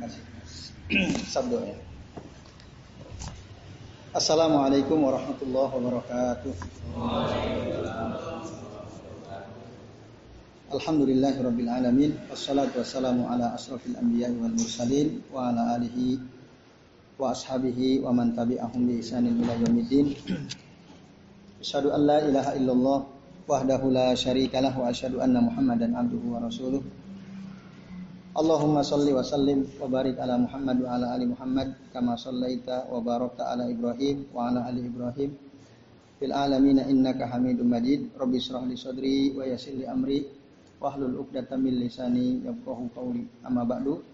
kasih. Sabdo ya. Assalamualaikum warahmatullahi wabarakatuh. Alhamdulillahirabbil alamin wassalatu wassalamu ala asrofil anbiya'i wal mursalin wa ala alihi wa ashabihi wa man tabi'ahum bi ihsanin ila yaumiddin. Asyhadu an la ilaha illallah wahdahu la syarikalah wa asyhadu anna Muhammadan abduhu wa rasuluh. Allahumma salli wa sallim wa barik ala Muhammad wa ala ali Muhammad kama sallaita wa barakta ala Ibrahim wa ala ali Ibrahim fil alamin innaka Hamidum Majid. Rabbi israh li sadri wa yassir li amri wahlul 'uqdatam min lisani yafqahu qawli. Amma ba'du.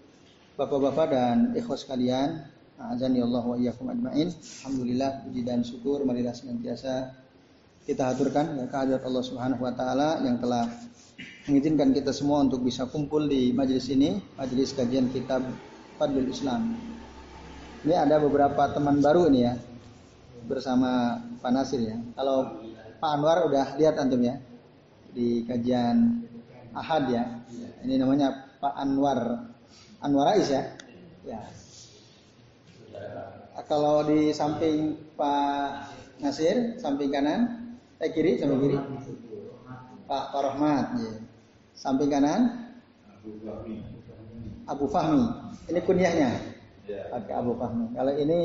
Bapak-bapak dan ikhwas sekalian, azani Allah wa iyyakum ajmain. Alhamdulillah puji dan syukur marilah senantiasa kita aturkan ya kehadirat Allah Subhanahu wa taala yang telah mengizinkan kita semua untuk bisa kumpul di majelis ini, majelis kajian kitab Fadlul Islam. Ini ada beberapa teman baru ini ya bersama Pak Nasir ya. Kalau Pak Anwar udah lihat antum ya di kajian Ahad ya. Ini namanya Pak Anwar Anwar Ais ya. Ya. Kalau di samping Pak Nasir, samping kanan, eh kiri, samping kiri. Pak Pak Rahmat, ya. Samping kanan Abu Fahmi. Ini kunyahnya. Pakai Abu Fahmi. Kalau ini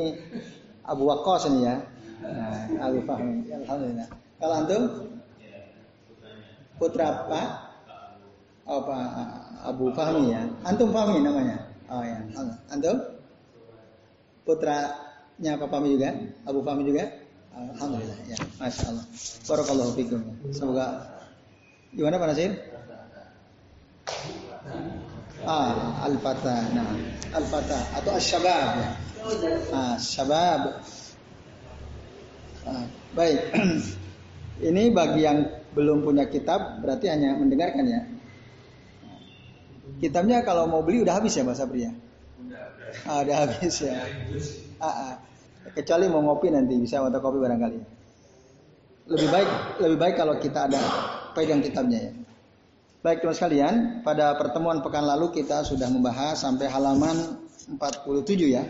Abu Waqqas ini ya. Nah, Abu Fahmi. Alhamdulillah. Kalau antum? Putra Pak oh, Pak Abu Fahmi ya. Antum Fahmi namanya. Oh ya. Antum? Putranya Pak Fahmi juga? Abu Fahmi juga? Alhamdulillah ya. Masya Allah. Barakallahu fikum. Semoga gimana Pak Nasir? Ah, al-fata. Nah, al-fata atau asy-syabab. Ah, syabab. Ah, baik. Ini bagi yang belum punya kitab berarti hanya mendengarkan ya. Kitabnya kalau mau beli udah habis ya Mas Sabri ya? Ah, udah habis ya. Ah, ah. Kecuali mau ngopi nanti bisa fotokopi barangkali. Lebih baik lebih baik kalau kita ada pegang kitabnya ya. Baik teman sekalian, pada pertemuan pekan lalu kita sudah membahas sampai halaman 47 ya.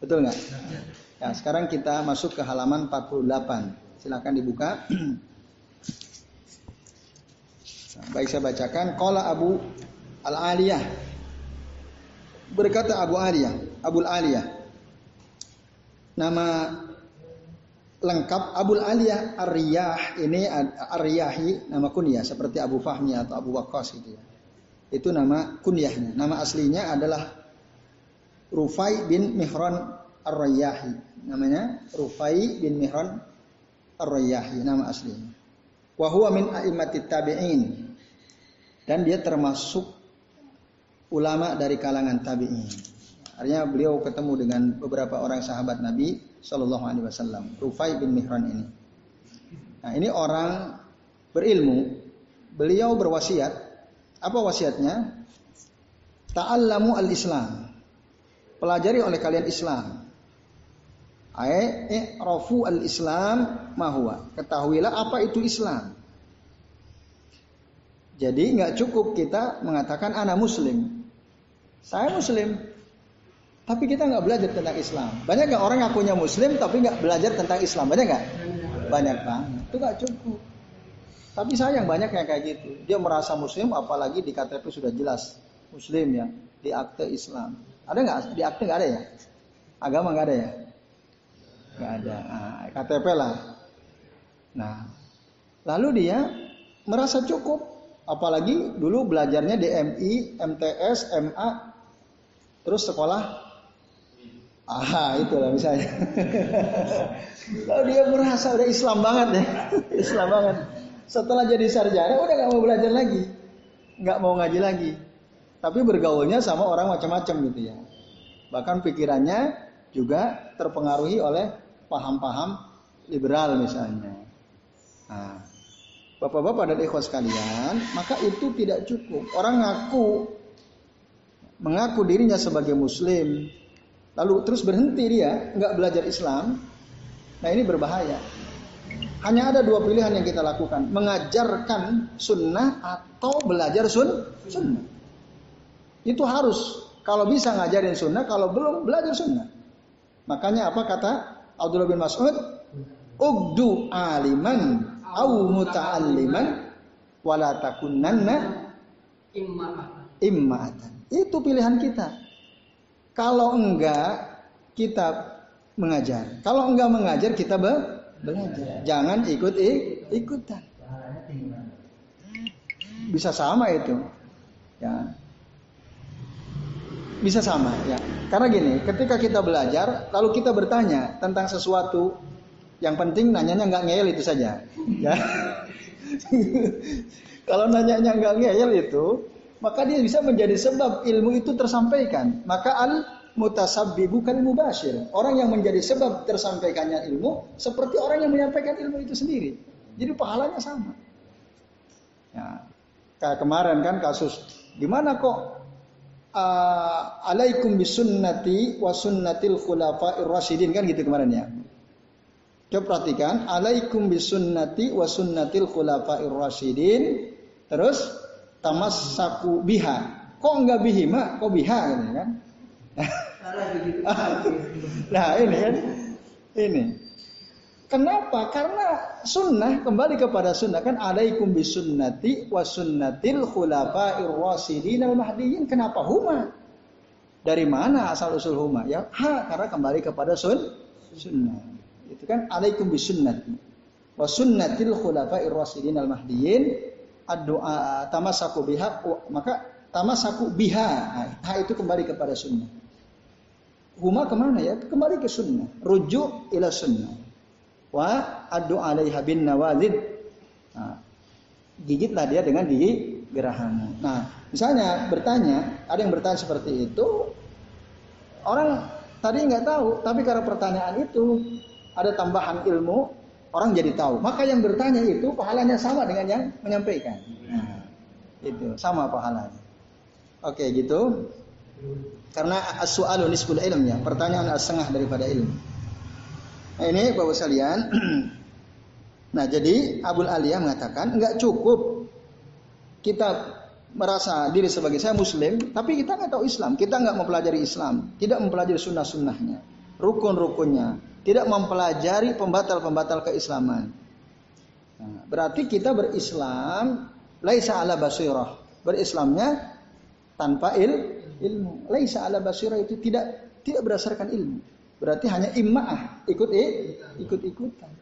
Betul nggak? Ya, sekarang kita masuk ke halaman 48. Silakan dibuka. Baik saya bacakan. Qala Abu Al-Aliyah. Berkata Abu Aliyah, Abu Aliyah. Nama lengkap Abul Aliyah Ar-Riyah ini Ar-Riyahi nama kunyah seperti Abu Fahmi atau Abu Waqqas gitu ya. Itu nama kunyahnya. Nama aslinya adalah Rufai bin Mihran Ar-Riyahi. Namanya Rufai bin Mihran Ar-Riyahi nama aslinya. Wa huwa min a'immatit tabi'in. Dan dia termasuk ulama dari kalangan tabi'in. Artinya beliau ketemu dengan beberapa orang sahabat Nabi Shallallahu Alaihi Wasallam. Rufai bin Mihran ini. Nah ini orang berilmu. Beliau berwasiat. Apa wasiatnya? Ta'allamu al-Islam. Pelajari oleh kalian Islam. I'rafu al-Islam mahwa. Ketahuilah apa itu Islam. Jadi nggak cukup kita mengatakan anak muslim. Saya muslim, tapi kita nggak belajar tentang Islam. Banyak nggak orang ngakunya Muslim tapi nggak belajar tentang Islam? Banyak nggak? Banyak banget. Itu nggak cukup. Tapi sayang banyak yang kayak gitu. Dia merasa Muslim, apalagi di KTP sudah jelas Muslim ya, di akte Islam. Ada nggak? Di akte nggak ada ya? Agama nggak ada ya? Nggak ada. Nah, KTP lah. Nah, lalu dia merasa cukup. Apalagi dulu belajarnya di MI, MTS, MA, terus sekolah Ah, itulah misalnya. Kalau dia merasa udah Islam banget ya, Islam banget. Setelah jadi sarjana udah nggak mau belajar lagi, nggak mau ngaji lagi. Tapi bergaulnya sama orang macam-macam gitu ya. Bahkan pikirannya juga terpengaruhi oleh paham-paham liberal misalnya. Nah, bapak-bapak dan ikhwas sekalian, maka itu tidak cukup. Orang ngaku mengaku dirinya sebagai muslim, lalu terus berhenti dia nggak belajar Islam, nah ini berbahaya. Hanya ada dua pilihan yang kita lakukan, mengajarkan sunnah atau belajar sun sunnah. Itu harus Kalau bisa ngajarin sunnah, kalau belum belajar sunnah. Makanya apa kata Abdullah bin Mas'ud? Ugdu aliman au muta'alliman wala takunanna imma'atan. Itu pilihan kita. Kalau enggak kita mengajar. Kalau enggak mengajar kita belajar. Jangan ikut ikutan. Bisa sama itu. Ya bisa sama ya. Karena gini, ketika kita belajar, lalu kita bertanya tentang sesuatu yang penting nanyanya nggak ngeyel itu saja. Ya. Kalau nanyanya nggak ngeyel itu, maka dia bisa menjadi sebab ilmu itu tersampaikan. Maka al mutasabbi bukan mubashir. Orang yang menjadi sebab tersampaikannya ilmu seperti orang yang menyampaikan ilmu itu sendiri. Jadi pahalanya sama. Ya. Kayak kemarin kan kasus gimana kok uh, alaikum bisunnati wa sunnatil khulafa'ir rasyidin kan gitu kemarin ya. Coba perhatikan, alaikum bisunnati wa sunnatil khulafa'ir rasyidin. Terus tamassaku biha. Kok enggak bihima, kok biha gitu kan? nah ini kan, ini. Kenapa? Karena sunnah kembali kepada sunnah kan alaikum bisunnati wa sunnatil khulafa'ir rasidin al mahdiyin. Kenapa huma? Dari mana asal usul huma? Ya ha karena kembali kepada sun sunnah. Itu kan alaikum bisunnati wa sunnatil khulafa'ir rasidin al mahdiyin. Doa tamasaku biha maka tamasaku biha. Nah, ha itu kembali kepada sunnah. Huma ke mana ya? Kembali ke sunnah. Rujuk ila sunnah wa adu alaiha bin nawalid. Nah, gigitlah dia dengan gigi gerahana. Nah, misalnya bertanya, ada yang bertanya seperti itu, orang tadi nggak tahu, tapi karena pertanyaan itu ada tambahan ilmu, orang jadi tahu. Maka yang bertanya itu pahalanya sama dengan yang menyampaikan. Nah, itu sama pahalanya. Oke, gitu. Karena as-su'alu nisful ilm ya, pertanyaan setengah daripada ilmu. Nah, ini Bapak sekalian. nah, jadi Abul Aliyah mengatakan enggak cukup kita merasa diri sebagai saya muslim, tapi kita nggak tahu Islam, kita nggak mempelajari Islam, tidak mempelajari sunnah-sunnahnya, rukun-rukunnya, tidak mempelajari pembatal-pembatal keislaman. Nah, berarti kita berislam laisa ala basirah. Berislamnya tanpa il, ilmu. Laisa ala basirah itu tidak tidak berdasarkan ilmu. Berarti hanya immaah, ikut ikut ikutan.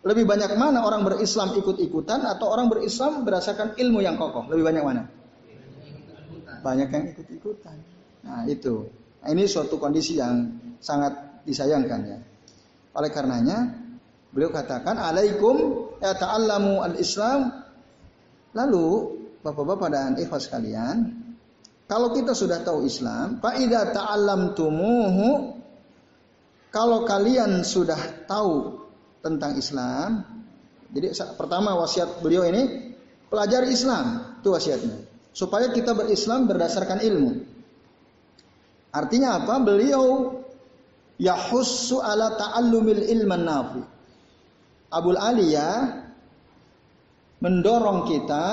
Lebih banyak mana orang berislam ikut-ikutan atau orang berislam berdasarkan ilmu yang kokoh? Lebih banyak mana? Banyak yang ikut-ikutan. Nah, itu. Nah, ini suatu kondisi yang sangat disayangkan ya. Oleh karenanya, beliau katakan alaikum ya ta'allamu al-Islam. Lalu, Bapak-bapak dan ikhwas sekalian, kalau kita sudah tahu Islam, faida ta'allam tumuhu, kalau kalian sudah tahu tentang Islam, jadi pertama wasiat beliau ini pelajari Islam, itu wasiatnya. Supaya kita berislam berdasarkan ilmu. Artinya apa? Beliau yahussu ala ta'allumil ilman nafi. Abul Aliyah mendorong kita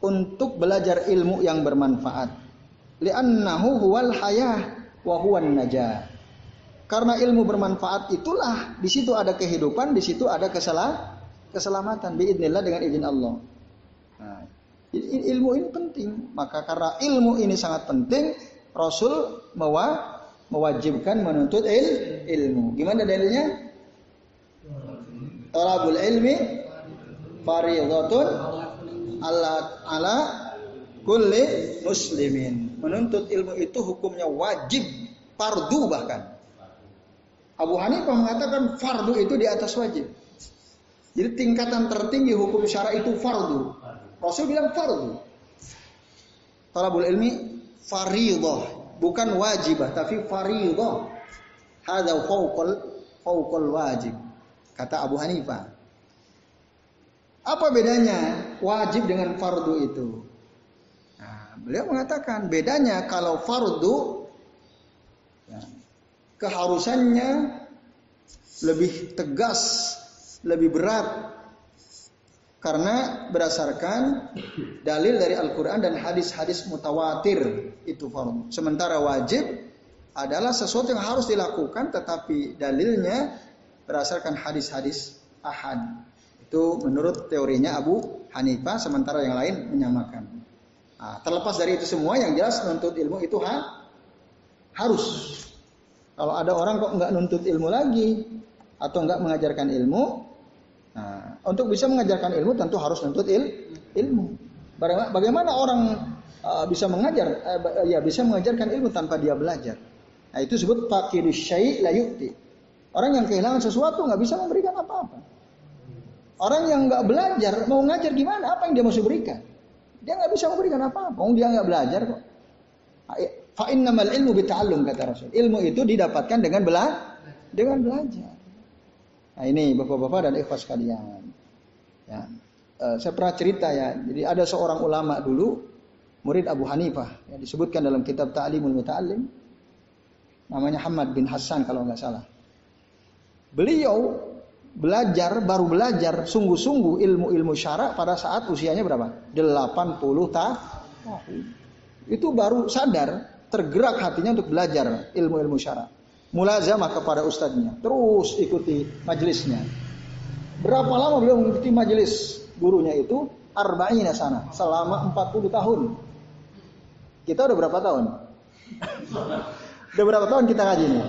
untuk belajar ilmu yang bermanfaat li'annahu huwal hayah wa huwan najah. Karena ilmu bermanfaat itulah di situ ada kehidupan, di situ ada kesalah, keselamatan biidznillah dengan izin Allah. Nah, ilmu ini penting. Maka karena ilmu ini sangat penting, Rasul mewa, mewajibkan menuntut il, ilmu. Gimana dalilnya? Talabul ilmi fardhatun ala ala kulli muslimin. Menuntut ilmu itu hukumnya wajib, fardu bahkan. Abu Hanifah mengatakan fardu itu di atas wajib. Jadi tingkatan tertinggi hukum syara itu fardu. Rasul bilang fardu. Talabul ilmi faridah, bukan wajibah tapi faridah. Hadza fawqal fawqal wajib. Kata Abu Hanifah. Apa bedanya wajib dengan fardu itu? Beliau mengatakan bedanya kalau fardu ya, keharusannya lebih tegas, lebih berat Karena berdasarkan dalil dari Al-Quran dan hadis-hadis mutawatir itu fardu. Sementara wajib adalah sesuatu yang harus dilakukan tetapi dalilnya berdasarkan hadis-hadis ahad. Itu menurut teorinya Abu Hanifah sementara yang lain menyamakan. Nah, terlepas dari itu semua yang jelas menuntut ilmu itu ha, harus. Kalau ada orang kok nggak nuntut ilmu lagi atau nggak mengajarkan ilmu, Nah, untuk bisa mengajarkan ilmu tentu harus nuntut il, ilmu. Bagaimana orang uh, bisa mengajar, uh, ya bisa mengajarkan ilmu tanpa dia belajar. Nah itu disebut fakirus syai' la yukti. Orang yang kehilangan sesuatu nggak bisa memberikan apa-apa. Orang yang nggak belajar mau ngajar gimana? Apa yang dia mesti berikan? Dia nggak bisa memberikan apa-apa. Dia nggak belajar kok. Fa innamal ilmu bita'allum kata Rasul. Ilmu itu didapatkan dengan bela dengan belajar. Nah ini bapak-bapak dan ikhwas sekalian. Ya. E, saya pernah cerita ya. Jadi ada seorang ulama dulu, murid Abu Hanifah, yang disebutkan dalam kitab Ta'limul Muta'allim. Namanya Hamad bin Hasan kalau nggak salah. Beliau belajar, baru belajar sungguh-sungguh ilmu-ilmu syarak pada saat usianya berapa? 80 tahun. Itu baru sadar, tergerak hatinya untuk belajar ilmu-ilmu syarak mulazamah kepada ustadznya, terus ikuti majelisnya. Berapa lama beliau mengikuti majelis gurunya itu? Arba'ina sana, selama 40 tahun. Kita udah berapa tahun? udah berapa tahun kita ngaji ini?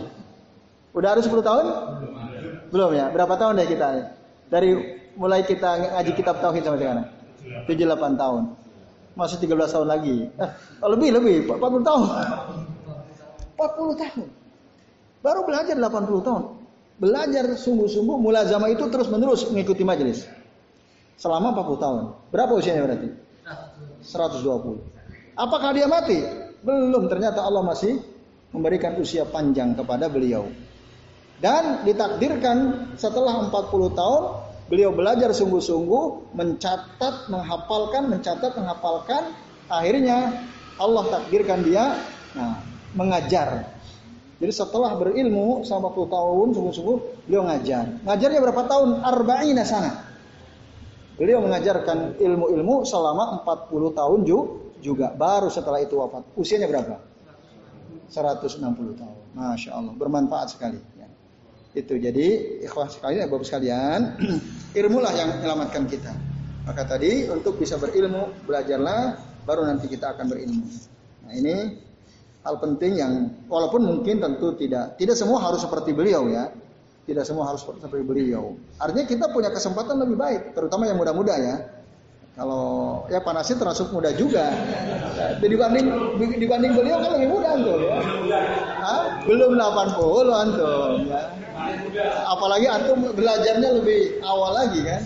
Udah ada 10 tahun? Belum ya? Berapa tahun deh kita? Dari mulai kita ngaji kitab tauhid sampai sekarang? 7-8 tahun. Masih 13 tahun lagi. Eh, lebih, lebih. 40 tahun. 40 tahun. Baru belajar 80 tahun. Belajar sungguh-sungguh mulazama itu terus menerus mengikuti majelis. Selama 40 tahun. Berapa usianya berarti? 120. Apakah dia mati? Belum. Ternyata Allah masih memberikan usia panjang kepada beliau. Dan ditakdirkan setelah 40 tahun beliau belajar sungguh-sungguh, mencatat, menghafalkan, mencatat, menghafalkan. Akhirnya Allah takdirkan dia nah, mengajar jadi setelah berilmu selama 40 tahun sungguh-sungguh beliau ngajar. Ngajarnya berapa tahun? Arba'ina sana. Beliau mengajarkan ilmu-ilmu selama 40 tahun juga. Baru setelah itu wafat. Usianya berapa? 160 tahun. Masya Allah. Bermanfaat sekali. Ya. Itu jadi ikhwah sekalian, bapak sekalian, ilmulah yang menyelamatkan kita. Maka tadi untuk bisa berilmu, belajarlah, baru nanti kita akan berilmu. Nah ini hal penting yang walaupun mungkin tentu tidak tidak semua harus seperti beliau ya. Tidak semua harus seperti beliau. Artinya kita punya kesempatan lebih baik terutama yang muda-muda ya. Kalau ya panasnya termasuk muda juga. Dibanding dibanding beliau kan lebih muda antum. Ya belum 80 antum ya. Apalagi antum belajarnya lebih awal lagi kan?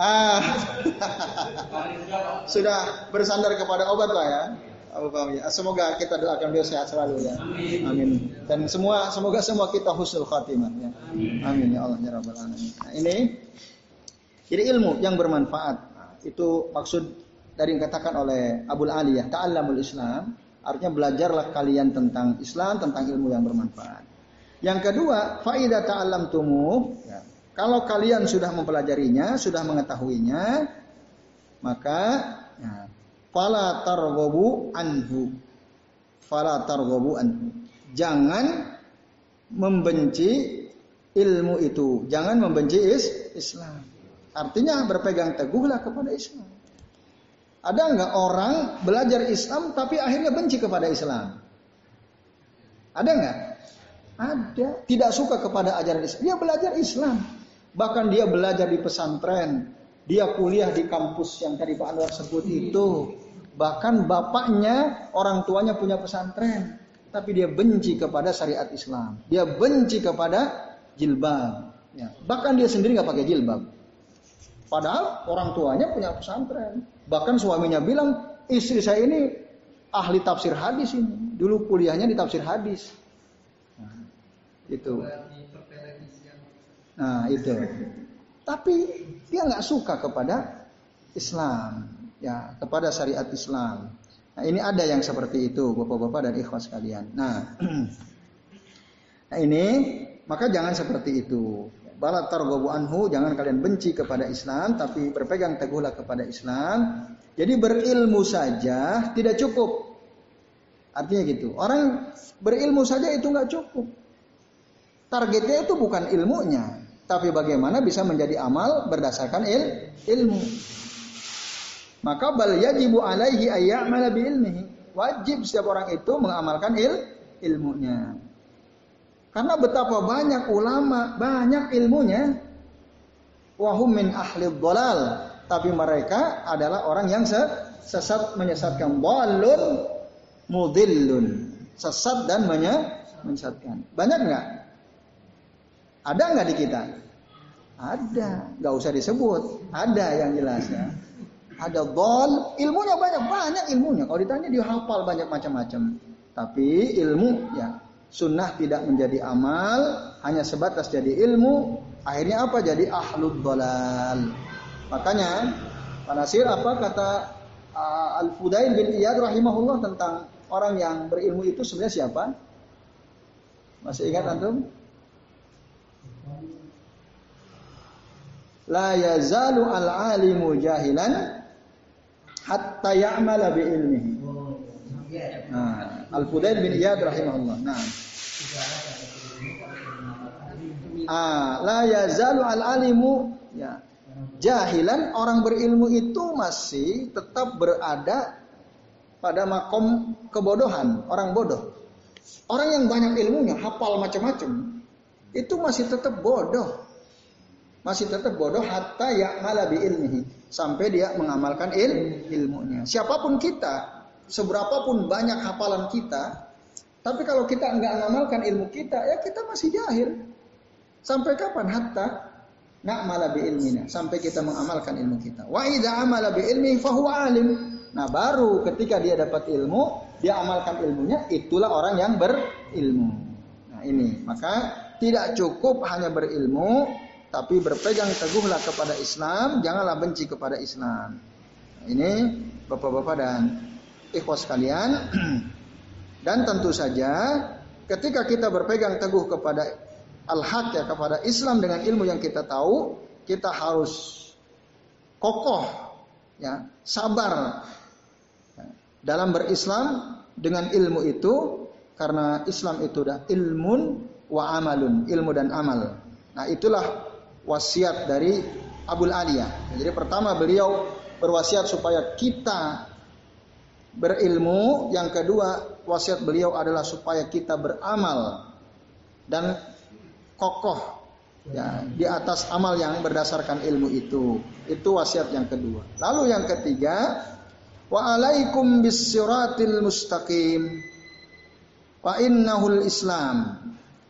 Ah. Sudah bersandar kepada obat lah ya ya. Semoga kita doakan beliau sehat selalu ya. Amin. Dan semua semoga semua kita husnul khatimah ya. Amin ya Allah ya rabbal alamin. Nah, ini jadi ilmu yang bermanfaat. Nah, itu maksud dari yang katakan oleh Abul Aliyah, ta'allamul Islam, artinya belajarlah kalian tentang Islam, tentang ilmu yang bermanfaat. Yang kedua, faida ta'allam tumuh, ya. kalau kalian sudah mempelajarinya, sudah mengetahuinya, maka ya, fala targhabu anhu. Fala targhabu anhu. Jangan membenci ilmu itu. Jangan membenci is Islam. Artinya berpegang teguhlah kepada Islam. Ada nggak orang belajar Islam tapi akhirnya benci kepada Islam? Ada nggak? Ada. Tidak suka kepada ajaran Islam. Dia belajar Islam. Bahkan dia belajar di pesantren. Dia kuliah di kampus yang tadi Pak Anwar sebut itu. Bahkan bapaknya, orang tuanya punya pesantren. Tapi dia benci kepada syariat Islam. Dia benci kepada jilbab. Ya. Bahkan dia sendiri nggak pakai jilbab. Padahal orang tuanya punya pesantren. Bahkan suaminya bilang, istri saya ini ahli tafsir hadis ini. Dulu kuliahnya di tafsir hadis. Nah, itu. Nah itu. Tapi dia nggak suka kepada Islam ya kepada syariat Islam. Nah, ini ada yang seperti itu, Bapak-bapak dan ikhwas sekalian. Nah, nah ini maka jangan seperti itu. Bala targobu anhu, jangan kalian benci kepada Islam, tapi berpegang teguhlah kepada Islam. Jadi berilmu saja tidak cukup. Artinya gitu. Orang berilmu saja itu nggak cukup. Targetnya itu bukan ilmunya, tapi bagaimana bisa menjadi amal berdasarkan il, ilmu. Maka bal yajibu alaihi ayya'mala bi ilmihi. Wajib setiap orang itu mengamalkan il, ilmunya. Karena betapa banyak ulama, banyak ilmunya. Wahum min ahli dolal. Tapi mereka adalah orang yang sesat menyesatkan. Walun mudillun. Sesat dan menyesatkan. Banyak nggak? Ada nggak di kita? Ada. Nggak usah disebut. Ada yang jelas ya. Ada bol, ilmunya banyak, banyak ilmunya. Kalau ditanya dia hafal banyak macam-macam. Tapi ilmu ya sunnah tidak menjadi amal, hanya sebatas jadi ilmu, akhirnya apa? Jadi ahlul dolal. Makanya Pak Nasir apa kata uh, Al-Fudail bin Iyad rahimahullah tentang orang yang berilmu itu sebenarnya siapa? Masih ingat antum? La yazalu al-alimu jahilan hatta ya'mala bi ilmihi. Nah, Al-Fudail bin Iyad rahimahullah. Nah. Ah, la yazalu al-alimu ya. Jahilan orang berilmu itu masih tetap berada pada makom kebodohan, orang bodoh. Orang yang banyak ilmunya, hafal macam-macam, itu masih tetap bodoh. Masih tetap bodoh hatta ya bi ilmihi sampai dia mengamalkan il, ilmunya. Siapa pun kita, seberapa pun banyak hafalan kita, tapi kalau kita enggak mengamalkan ilmu kita, ya kita masih jahil. Sampai kapan? Hatta na'mala bi ilmina. Sampai kita mengamalkan ilmu kita. Wa idza amala bi ilmi fahuwa alim. Nah, baru ketika dia dapat ilmu, dia amalkan ilmunya, itulah orang yang berilmu. Nah, ini. Maka tidak cukup hanya berilmu, tapi berpegang teguhlah kepada Islam, janganlah benci kepada Islam. Ini Bapak-bapak dan ikhwas kalian dan tentu saja ketika kita berpegang teguh kepada al-haq ya kepada Islam dengan ilmu yang kita tahu kita harus kokoh ya sabar dalam berislam dengan ilmu itu karena Islam itu dah ilmun wa amalun ilmu dan amal nah itulah wasiat dari Abul Aliyah jadi pertama beliau berwasiat supaya kita berilmu, yang kedua wasiat beliau adalah supaya kita beramal dan kokoh ya di atas amal yang berdasarkan ilmu itu. Itu wasiat yang kedua. Lalu yang ketiga, wa alaikum bisiratil mustaqim wa innahul islam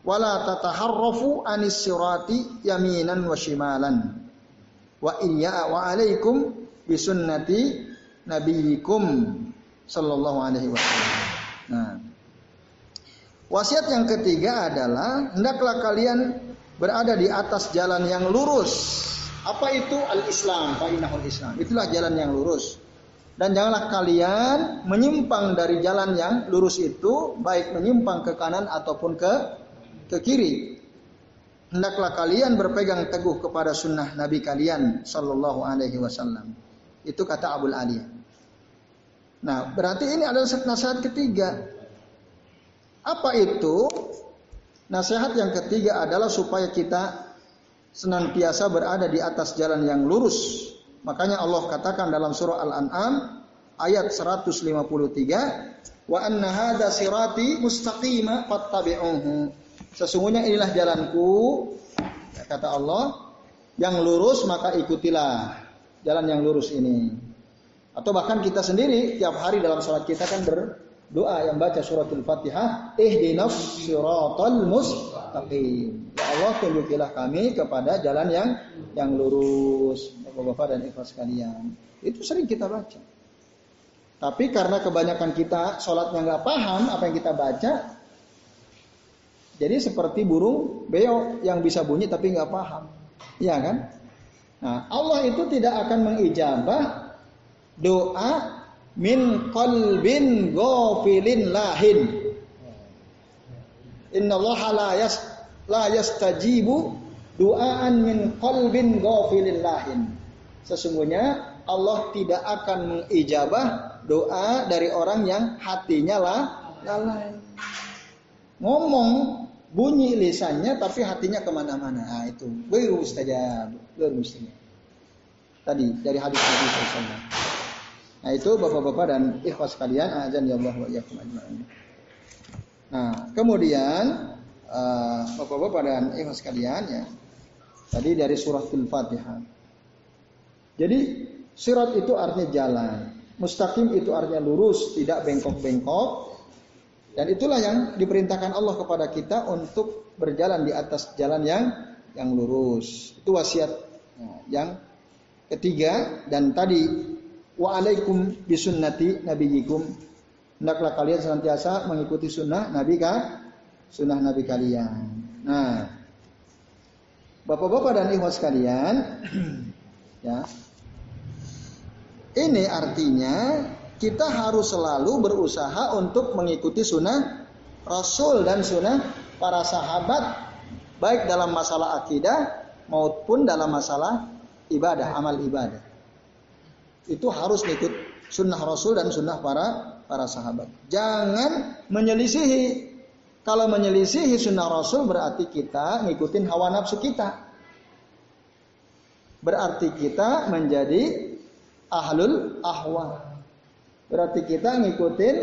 wala tataharrafu anis sirati yaminan wa shimalan wa iya wa alaikum bisunnati nabiyikum Sallallahu Alaihi Wasallam. Nah, wasiat yang ketiga adalah hendaklah kalian berada di atas jalan yang lurus. Apa itu al-Islam? Fa'inahul Islam. Itulah jalan yang lurus. Dan janganlah kalian menyimpang dari jalan yang lurus itu, baik menyimpang ke kanan ataupun ke ke kiri. Hendaklah kalian berpegang teguh kepada sunnah Nabi kalian, Sallallahu Alaihi Wasallam. Itu kata Abul Aliyah. Nah, berarti ini adalah nasihat ketiga. Apa itu? Nasihat yang ketiga adalah supaya kita senantiasa berada di atas jalan yang lurus. Makanya Allah katakan dalam surah Al-An'am ayat 153, "Wa anna hadza sirati mustaqima fattabi'uhu." Sesungguhnya inilah jalanku, kata Allah, yang lurus maka ikutilah jalan yang lurus ini. Atau bahkan kita sendiri tiap hari dalam sholat kita kan berdoa yang baca suratul Fatihah, ihdinas siratal mustaqim. Ya Allah tunjukilah kami kepada jalan yang yang lurus. Bapak-bapak dan ikhlas sekalian. Itu sering kita baca. Tapi karena kebanyakan kita sholatnya nggak paham apa yang kita baca, jadi seperti burung beo yang bisa bunyi tapi nggak paham, iya kan? Nah Allah itu tidak akan mengijabah doa min qalbin ghafilin lahin. Inna Allah la yas la yastajibu Duaan min qalbin ghafilillahin. Sesungguhnya Allah tidak akan mengijabah doa dari orang yang hatinya lah lalai. Ngomong bunyi lisannya tapi hatinya ke mana-mana. Nah, itu baru mustajab. Tadi dari hadis Nabi SAW. Nah itu bapak-bapak dan ikhwas kalian, azan ya Allah wa iyyakum. Nah kemudian uh, bapak-bapak dan ikhwas kalian ya, tadi dari suratul Fatihah. Jadi sirat itu artinya jalan, mustaqim itu artinya lurus, tidak bengkok-bengkok. Dan itulah yang diperintahkan Allah kepada kita untuk berjalan di atas jalan yang yang lurus. Itu wasiat nah, yang ketiga dan tadi wa alaikum bisunnati nabiyikum hendaklah kalian senantiasa mengikuti sunnah nabi ka sunnah nabi kalian. Nah, Bapak-bapak dan ikhwas sekalian, ya. Ini artinya kita harus selalu berusaha untuk mengikuti sunnah Rasul dan sunnah para sahabat baik dalam masalah akidah maupun dalam masalah ibadah, amal ibadah. Itu harus ikut sunnah Rasul dan sunnah para para sahabat. Jangan menyelisihi. Kalau menyelisihi sunnah Rasul berarti kita ngikutin hawa nafsu kita. Berarti kita menjadi ahlul ahwa. Berarti kita ngikutin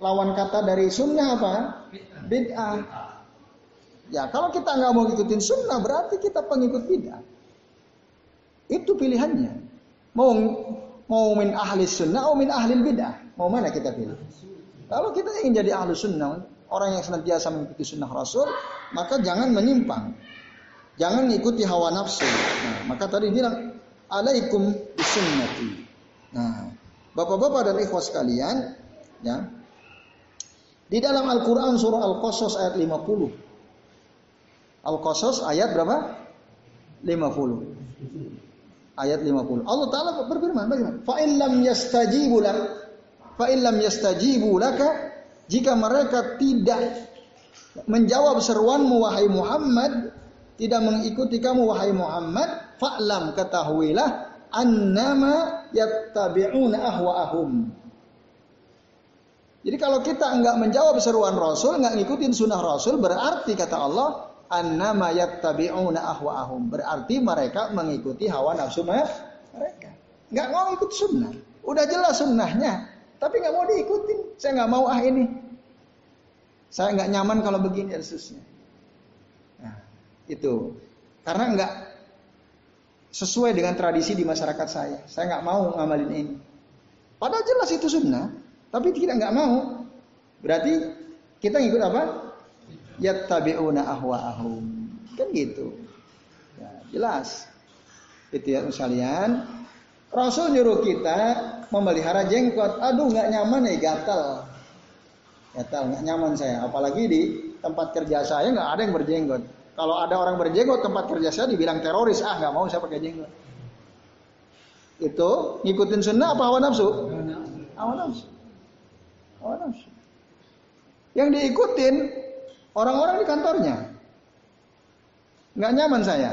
lawan kata dari sunnah apa? Bid'ah. Ya kalau kita nggak mau ngikutin sunnah berarti kita pengikut bid'ah. Itu pilihannya. Mau mau min ahli sunnah atau min ahli bidah. Mau mana kita pilih? Kalau kita ingin jadi ahli sunnah, orang yang senantiasa mengikuti sunnah Rasul, maka jangan menyimpang. Jangan ikuti hawa nafsu. Nah, maka tadi bilang, alaikum bisunnati. Nah, bapak-bapak dan ikhwas sekalian, ya, di dalam Al-Quran surah Al-Qasas ayat 50. Al-Qasas ayat berapa? 50 ayat 50. Allah taala berfirman bagaimana? Fa illam yastajibu lak fa illam yastajibu laka jika mereka tidak menjawab seruanmu wahai Muhammad, tidak mengikuti kamu wahai Muhammad, fa'lam ketahuilah annama yattabi'una ahwa'ahum. Jadi kalau kita enggak menjawab seruan Rasul, enggak ngikutin sunnah Rasul, berarti kata Allah, annama yattabi'una ahwa'ahum. Berarti mereka mengikuti hawa nafsu mereka. Nggak mau ikut sunnah. Udah jelas sunnahnya. Tapi nggak mau diikutin. Saya nggak mau ah ini. Saya nggak nyaman kalau begini. Nah, itu. Karena nggak sesuai dengan tradisi di masyarakat saya. Saya nggak mau ngamalin ini. Padahal jelas itu sunnah. Tapi kita nggak mau. Berarti kita ngikut apa? yattabi'una ahwa'ahum. Kan gitu. Ya, jelas. Itu ya sekalian. Rasul nyuruh kita memelihara jenggot. Aduh nggak nyaman nih gatal. Gatal nggak nyaman saya. Apalagi di tempat kerja saya nggak ada yang berjenggot. Kalau ada orang berjenggot tempat kerja saya dibilang teroris. Ah nggak mau saya pakai jenggot. Itu ngikutin sunnah apa hawa nafsu? Hawa nafsu. Hawa nafsu. Yang diikutin Orang-orang di kantornya. Nggak nyaman saya.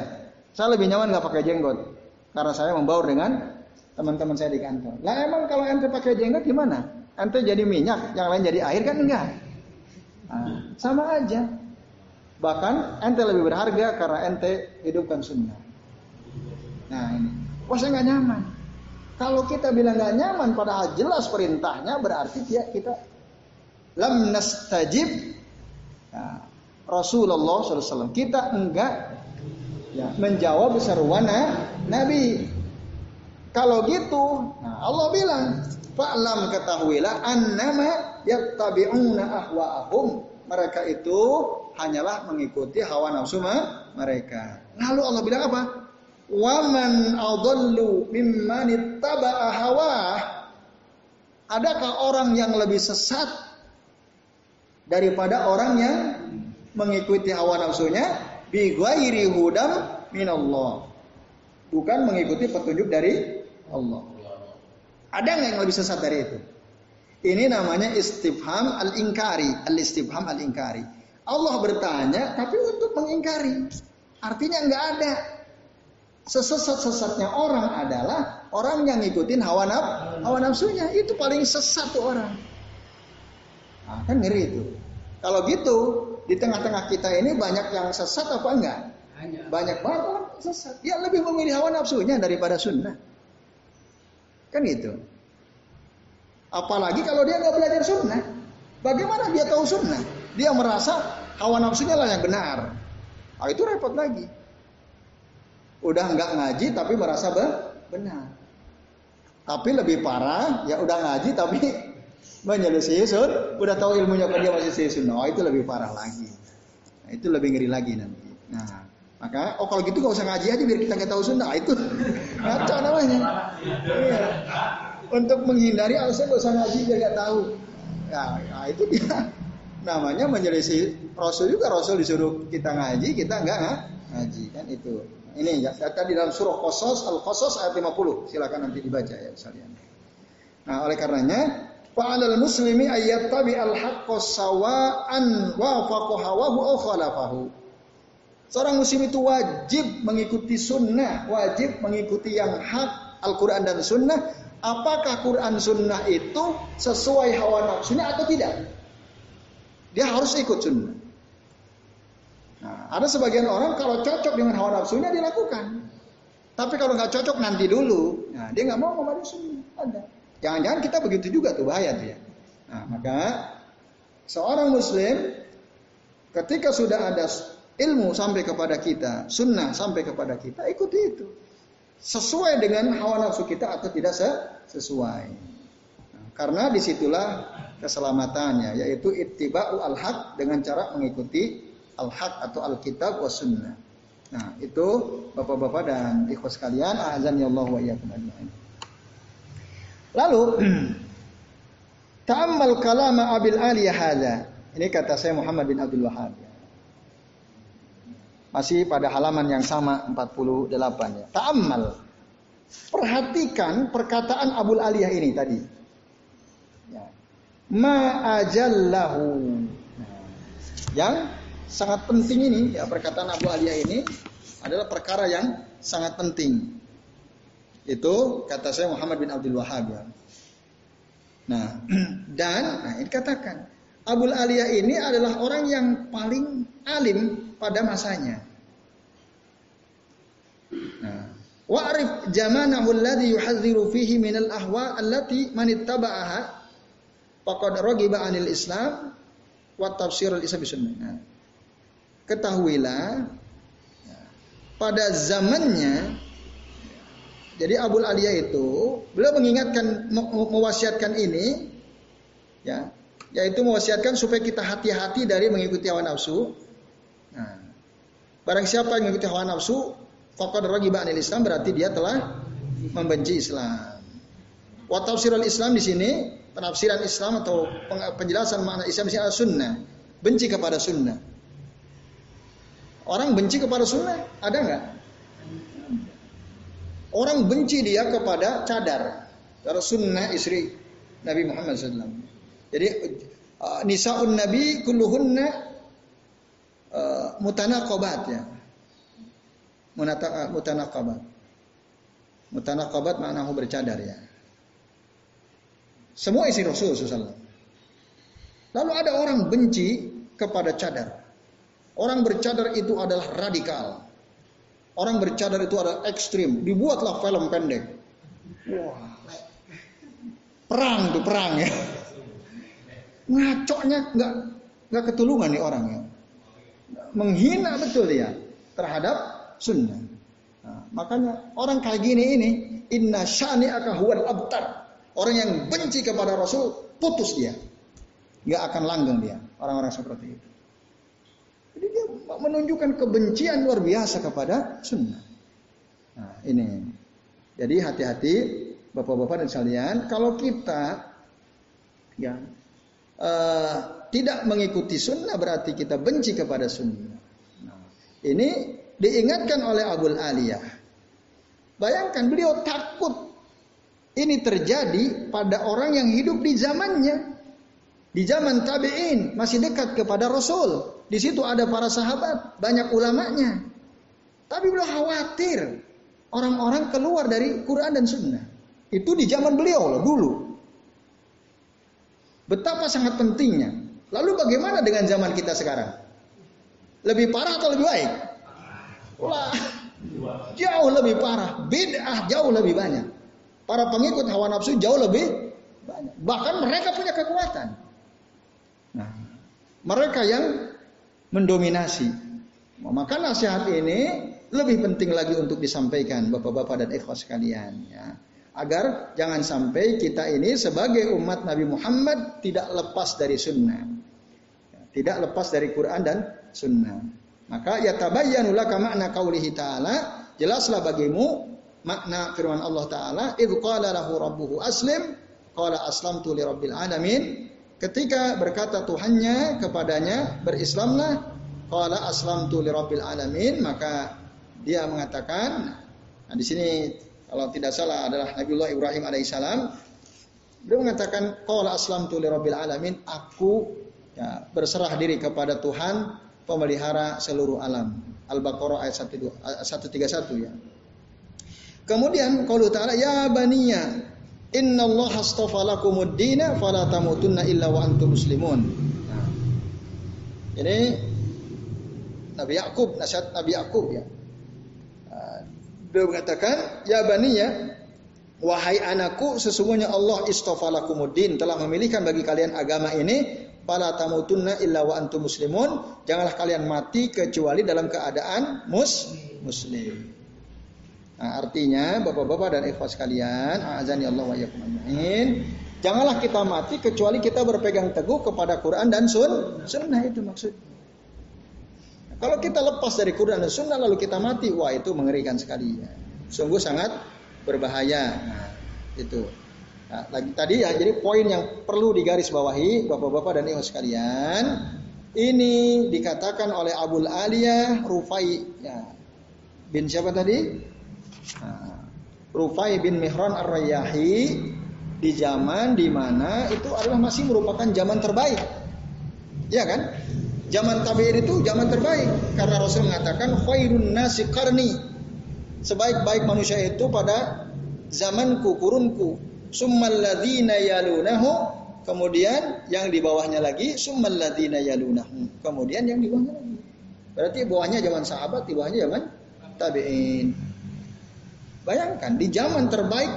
Saya lebih nyaman nggak pakai jenggot. Karena saya membaur dengan teman-teman saya di kantor. Lah emang kalau ente pakai jenggot gimana? Ente jadi minyak, yang lain jadi air kan enggak? Nah, sama aja. Bahkan ente lebih berharga karena ente hidupkan sunnah. Nah ini. Wah saya nggak nyaman. Kalau kita bilang nggak nyaman padahal jelas perintahnya berarti dia kita lam nastajib Nah, Rasulullah SAW kita enggak ya, menjawab seruan Nabi. Kalau gitu, nah Allah bilang, "Fa'lam ketahuilah annama yattabi'una ahwa'ahum." Mereka itu hanyalah mengikuti hawa nafsu mereka. Lalu Allah bilang apa? Waman adallu mimman ittaba'a hawah. Adakah orang yang lebih sesat daripada orang yang mengikuti hawa nafsunya bi ghairi hudam minallah. Bukan mengikuti petunjuk dari Allah. Ada nggak yang lebih sesat dari itu? Ini namanya istifham al-ingkari, al-istifham al-ingkari. Allah bertanya tapi untuk mengingkari. Artinya nggak ada. Sesesat-sesatnya orang adalah orang yang ngikutin hawa, naf hawa nafsunya. Itu paling sesat tuh orang. Nah, kan ngeri itu. Kalau gitu, di tengah-tengah kita ini banyak yang sesat apa enggak? Banyak banget orang sesat. Ya lebih memilih hawa nafsunya daripada sunnah. Kan gitu. Apalagi kalau dia nggak belajar sunnah. Bagaimana dia tahu sunnah? Dia merasa hawa nafsunya lah yang benar. Nah, itu repot lagi. Udah nggak ngaji tapi merasa benar. Tapi lebih parah, ya udah ngaji tapi menyelesaikan sun, udah tahu ilmunya kan dia masih sunnah. Oh, itu lebih parah lagi. Nah, itu lebih ngeri lagi nanti. Nah, maka oh kalau gitu gak usah ngaji aja biar kita nggak tahu sunnah. Nah, itu ngaco namanya. Iya. Untuk menghindari alasan gak usah ngaji biar nggak tahu. Ya, nah, itu dia. Namanya menyelisih Rasul juga Rasul disuruh kita ngaji, kita nggak ngaji kan itu. Ini ya, tadi dalam surah Qasas Al-Qasas ayat 50. Silakan nanti dibaca ya sekalian. Nah, oleh karenanya fa'alal muslimi tabi al-haqqa sawa'an wafaqahu hawahu aw khalafahu. Seorang muslim itu wajib mengikuti sunnah, wajib mengikuti yang hak Al-Quran dan sunnah. Apakah Quran sunnah itu sesuai hawa nafsunya atau tidak? Dia harus ikut sunnah. Nah, ada sebagian orang kalau cocok dengan hawa nafsunya dilakukan. Tapi kalau nggak cocok nanti dulu. Nah, dia nggak mau membaca sunnah. Jangan-jangan kita begitu juga tuh bahaya tuh ya. Nah, maka seorang muslim ketika sudah ada ilmu sampai kepada kita, sunnah sampai kepada kita, ikuti itu. Sesuai dengan hawa nafsu kita atau tidak sesuai. Karena di situlah keselamatannya, yaitu ittiba'u al-haq dengan cara mengikuti al-haq atau al-kitab wa sunnah. Nah, itu Bapak-bapak dan ikhwas sekalian, azan ya Allah wa iyyakum Lalu Ta'ammal kalama Abil Aliyah hadza. Ini kata saya Muhammad bin Abdul Wahab. Masih pada halaman yang sama 48 ya. Ta'ammal. Perhatikan perkataan Abul Aliyah ini tadi. Ma ajallahu. Nah, yang sangat penting ini ya perkataan Abu Aliyah ini adalah perkara yang sangat penting. Itu kata saya Muhammad bin Abdul Wahab ya. Nah, dan nah ini katakan Abu Aliyah ini adalah orang yang paling alim pada masanya. Nah, wa'rif zamanahu alladhi yuhadziru fihi min al-ahwa allati man ittaba'aha faqad ragiba 'anil Islam wa tafsir al-Islam sunnah. Nah, ketahuilah pada zamannya jadi Abu Aliyah itu beliau mengingatkan mewasiatkan ini ya yaitu mewasiatkan supaya kita hati-hati dari mengikuti hawa nafsu. Nah, barang siapa yang mengikuti hawa nafsu, faqad ragiba anil Islam berarti dia telah membenci Islam. Wa Islam di sini penafsiran Islam atau penjelasan makna Islam di sini adalah sunnah. Benci kepada sunnah. Orang benci kepada sunnah, ada nggak? Orang benci dia kepada cadar. Cara sunnah istri Nabi Muhammad SAW. Jadi uh, nisaun Nabi kulluhunna uh, mutanaqabat ya. Mutanaqabat. Mutanaqabat maknahu bercadar ya. Semua isi Rasul SAW. Lalu ada orang benci kepada cadar. Orang bercadar itu adalah radikal. Orang bercadar itu adalah ekstrim. Dibuatlah film pendek. Wah. Perang tuh perang ya. Ngacoknya nggak nggak ketulungan nih orangnya. Menghina betul ya terhadap sunnah. Nah, makanya orang kayak gini ini inna syani huwal abtar. Orang yang benci kepada Rasul putus dia. Nggak akan langgeng dia. Orang-orang seperti itu menunjukkan kebencian luar biasa kepada sunnah. Nah, ini. Jadi hati-hati Bapak-bapak dan sekalian, kalau kita ya uh, tidak mengikuti sunnah berarti kita benci kepada sunnah. Nah, ini diingatkan oleh Abul Aliyah. Bayangkan beliau takut ini terjadi pada orang yang hidup di zamannya. Di zaman tabi'in masih dekat kepada Rasul. Di situ ada para sahabat, banyak ulamanya. Tapi beliau khawatir orang-orang keluar dari Quran dan Sunnah. Itu di zaman beliau loh dulu. Betapa sangat pentingnya. Lalu bagaimana dengan zaman kita sekarang? Lebih parah atau lebih baik? Wah, jauh lebih parah. Bid'ah jauh lebih banyak. Para pengikut hawa nafsu jauh lebih banyak. Bahkan mereka punya kekuatan. Nah, mereka yang mendominasi. Maka nasihat ini lebih penting lagi untuk disampaikan bapak-bapak dan ikhwas sekalian ya. Agar jangan sampai kita ini sebagai umat Nabi Muhammad tidak lepas dari sunnah. Tidak lepas dari Quran dan sunnah. Maka ya tabayyanu laka makna qaulihi ta'ala, jelaslah bagimu makna firman Allah taala, "Idz qala lahu rabbuhu aslim, qala aslamtu li rabbil alamin." Ketika berkata Tuhannya kepadanya, "Berislamlah," qala aslamtu li rabbil alamin, maka dia mengatakan, nah di sini kalau tidak salah adalah Nabiullah Ibrahim alaihissalam, dia mengatakan, qala aslamtu li rabbil alamin, aku ya, berserah diri kepada Tuhan pemelihara seluruh alam. Al-Baqarah ayat 131 ya. Kemudian kalau ta'ala ya baniya inna Allah astafa lakumud dina fala tamutunna illa wa antum muslimun. Ini Nabi Yakub nasihat Nabi Yakub ya. Beliau mengatakan, "Ya baniya, wahai anakku, sesungguhnya Allah istofalakumuddin telah memilihkan bagi kalian agama ini, fala tamutunna illa wa antum muslimun, janganlah kalian mati kecuali dalam keadaan mus muslim." Nah, artinya Bapak-bapak dan ikhwas sekalian, azani Allah wa Janganlah kita mati kecuali kita berpegang teguh kepada Quran dan sun, sunnah itu maksudnya. Kalau kita lepas dari Quran dan Sunnah lalu kita mati, wah itu mengerikan sekali. Ya. Sungguh sangat berbahaya. Nah, itu. Nah, lagi tadi ya, jadi poin yang perlu digarisbawahi bapak-bapak dan ibu sekalian, ini dikatakan oleh Abul Aliyah Rufai ya. bin siapa tadi? Nah, Rufai bin Mihran Ar-Rayyahi di zaman di mana itu adalah masih merupakan zaman terbaik. Ya kan? Zaman tabi'in itu zaman terbaik karena Rasul mengatakan khairun nasi karni. Sebaik-baik manusia itu pada zamanku, kurunku. Summal yalunahu, kemudian yang di bawahnya lagi summal yalunahu. Kemudian yang di bawahnya lagi. Berarti bawahnya zaman sahabat, di bawahnya zaman tabi'in. Bayangkan di zaman terbaik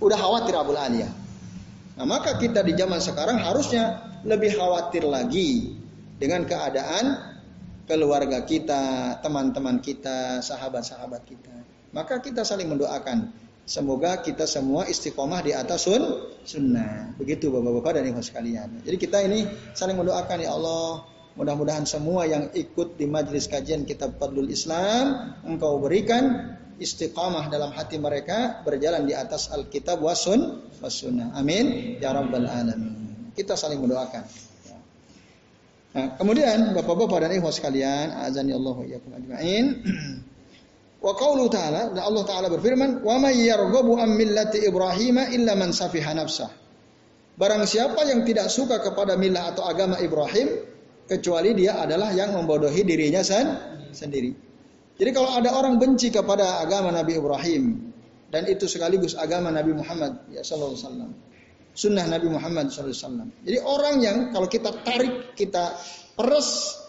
udah khawatir Abul Aliyah. Nah, maka kita di zaman sekarang harusnya lebih khawatir lagi dengan keadaan keluarga kita, teman-teman kita, sahabat-sahabat kita. Maka kita saling mendoakan. Semoga kita semua istiqomah di atas sun, sunnah. Begitu bapak-bapak dan ibu sekalian. Jadi kita ini saling mendoakan ya Allah. Mudah-mudahan semua yang ikut di majelis kajian kitab Fadlul Islam. Engkau berikan istiqamah dalam hati mereka. Berjalan di atas Alkitab wa sun, wa sunnah. Amin. Ya Rabbal Alamin. Kita saling mendoakan. Nah, kemudian Bapak-bapak dan ikhwas sekalian, azani Allah iyyakum ajmain. Wa qaulu ta'ala, dan Allah taala berfirman, "Wa may yarghabu an millati Ibrahim illa man safiha nafsah." Barang siapa yang tidak suka kepada milah atau agama Ibrahim, kecuali dia adalah yang membodohi dirinya sendiri. Jadi kalau ada orang benci kepada agama Nabi Ibrahim dan itu sekaligus agama Nabi Muhammad ya sallallahu alaihi wasallam sunnah Nabi Muhammad SAW. Jadi orang yang kalau kita tarik, kita peres,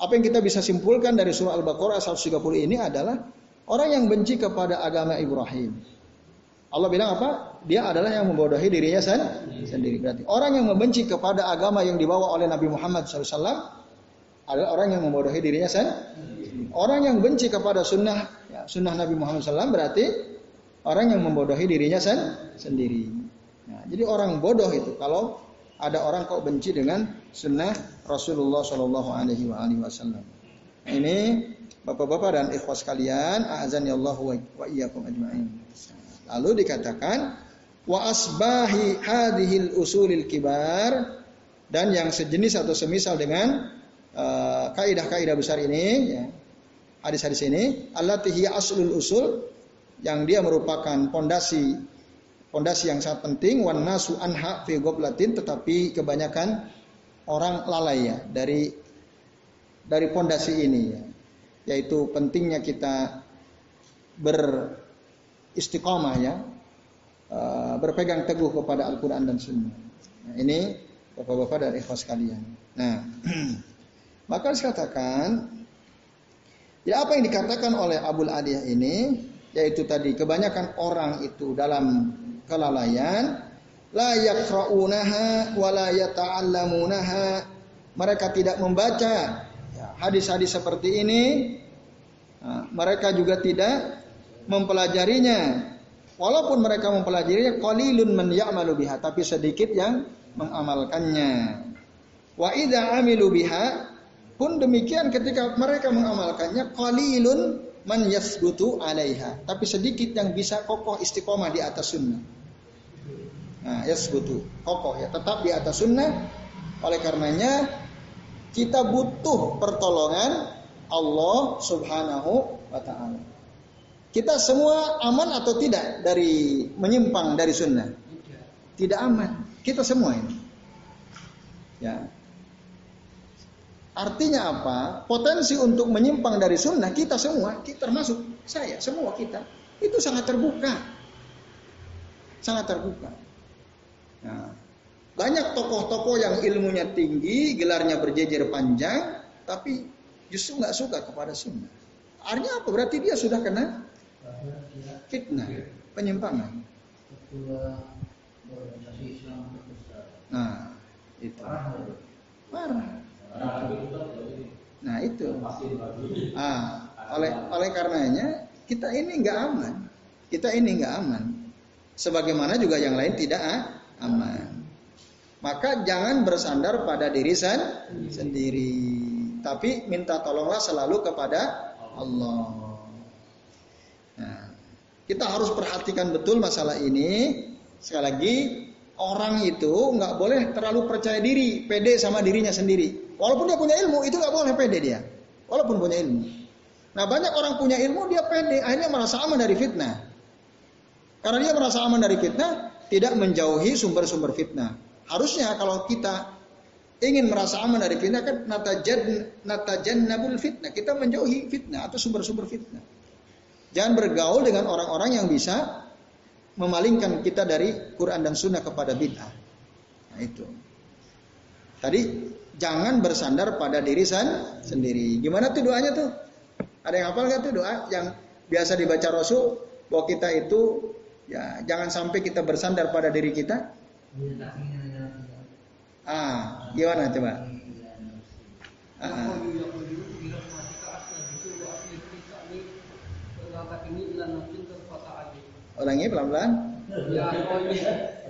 apa yang kita bisa simpulkan dari surah Al-Baqarah 130 ini adalah orang yang benci kepada agama Ibrahim. Allah bilang apa? Dia adalah yang membodohi dirinya sendiri. Berarti orang yang membenci kepada agama yang dibawa oleh Nabi Muhammad SAW adalah orang yang membodohi dirinya sendiri. Orang yang benci kepada sunnah ya, sunnah Nabi Muhammad SAW berarti orang yang membodohi dirinya sendiri. Nah, jadi orang bodoh itu kalau ada orang kok benci dengan sunnah Rasulullah Shallallahu Alaihi Wasallam. Ini bapak-bapak dan ikhwas kalian, azan ya Allah wa iyyakum ajma'in. Lalu dikatakan wa asbahi hadhil usulil kibar dan yang sejenis atau semisal dengan uh, kaidah-kaidah besar ini ya, hadis-hadis ini allati hiya aslul usul yang dia merupakan pondasi Pondasi yang sangat penting wan nasu anha fi goblatin tetapi kebanyakan orang lalai ya dari dari pondasi ini ya. yaitu pentingnya kita beristiqomah ya, uh, berpegang teguh kepada Al-Quran dan Sunnah. Nah, ini bapak-bapak dan ikhwas kalian. Nah, maka dikatakan, ya apa yang dikatakan oleh Abul Adiyah ini, yaitu tadi kebanyakan orang itu dalam kelalaian, la yakra'unaha wa la yata'allamunaha. Mereka tidak membaca hadis-hadis seperti ini nah, mereka juga tidak mempelajarinya walaupun mereka mempelajarinya qalilun man ya'malu biha tapi sedikit yang mengamalkannya wa idza amilu biha pun demikian ketika mereka mengamalkannya qalilun man yasbutu alaiha tapi sedikit yang bisa kokoh istiqomah di atas sunnah nah yasbutu kokoh ya tetap di atas sunnah oleh karenanya kita butuh pertolongan Allah Subhanahu wa taala. Kita semua aman atau tidak dari menyimpang dari sunnah? Tidak aman. Kita semua ini. Ya. Artinya apa? Potensi untuk menyimpang dari sunnah kita semua, kita termasuk saya, semua kita, itu sangat terbuka. Sangat terbuka. Nah, banyak tokoh-tokoh yang ilmunya tinggi, gelarnya berjejer panjang, tapi justru nggak suka kepada sunnah. Artinya apa? Berarti dia sudah kena fitnah, penyimpangan. Nah, itu. Marah. Nah, itu. Ah, oleh oleh karenanya kita ini nggak aman. Kita ini nggak aman. Sebagaimana juga yang lain tidak aman. Maka jangan bersandar pada diri sendiri. Tapi minta tolonglah selalu kepada Allah. Nah, kita harus perhatikan betul masalah ini. Sekali lagi, orang itu nggak boleh terlalu percaya diri, pede sama dirinya sendiri. Walaupun dia punya ilmu, itu nggak boleh pede dia. Walaupun punya ilmu. Nah banyak orang punya ilmu, dia pede, akhirnya merasa aman dari fitnah. Karena dia merasa aman dari fitnah, tidak menjauhi sumber-sumber fitnah. Harusnya kalau kita ingin merasa aman dari fitnah kan natajan nabul fitnah. Kita menjauhi fitnah atau sumber-sumber fitnah. Jangan bergaul dengan orang-orang yang bisa memalingkan kita dari Quran dan Sunnah kepada bid'ah. Nah itu. Tadi jangan bersandar pada diri sendiri. Gimana tuh doanya tuh? Ada yang hafal nggak tuh doa yang biasa dibaca Rasul bahwa kita itu ya jangan sampai kita bersandar pada diri kita. Ah, gimana coba? Ah. Ulangi pelan-pelan. Ya,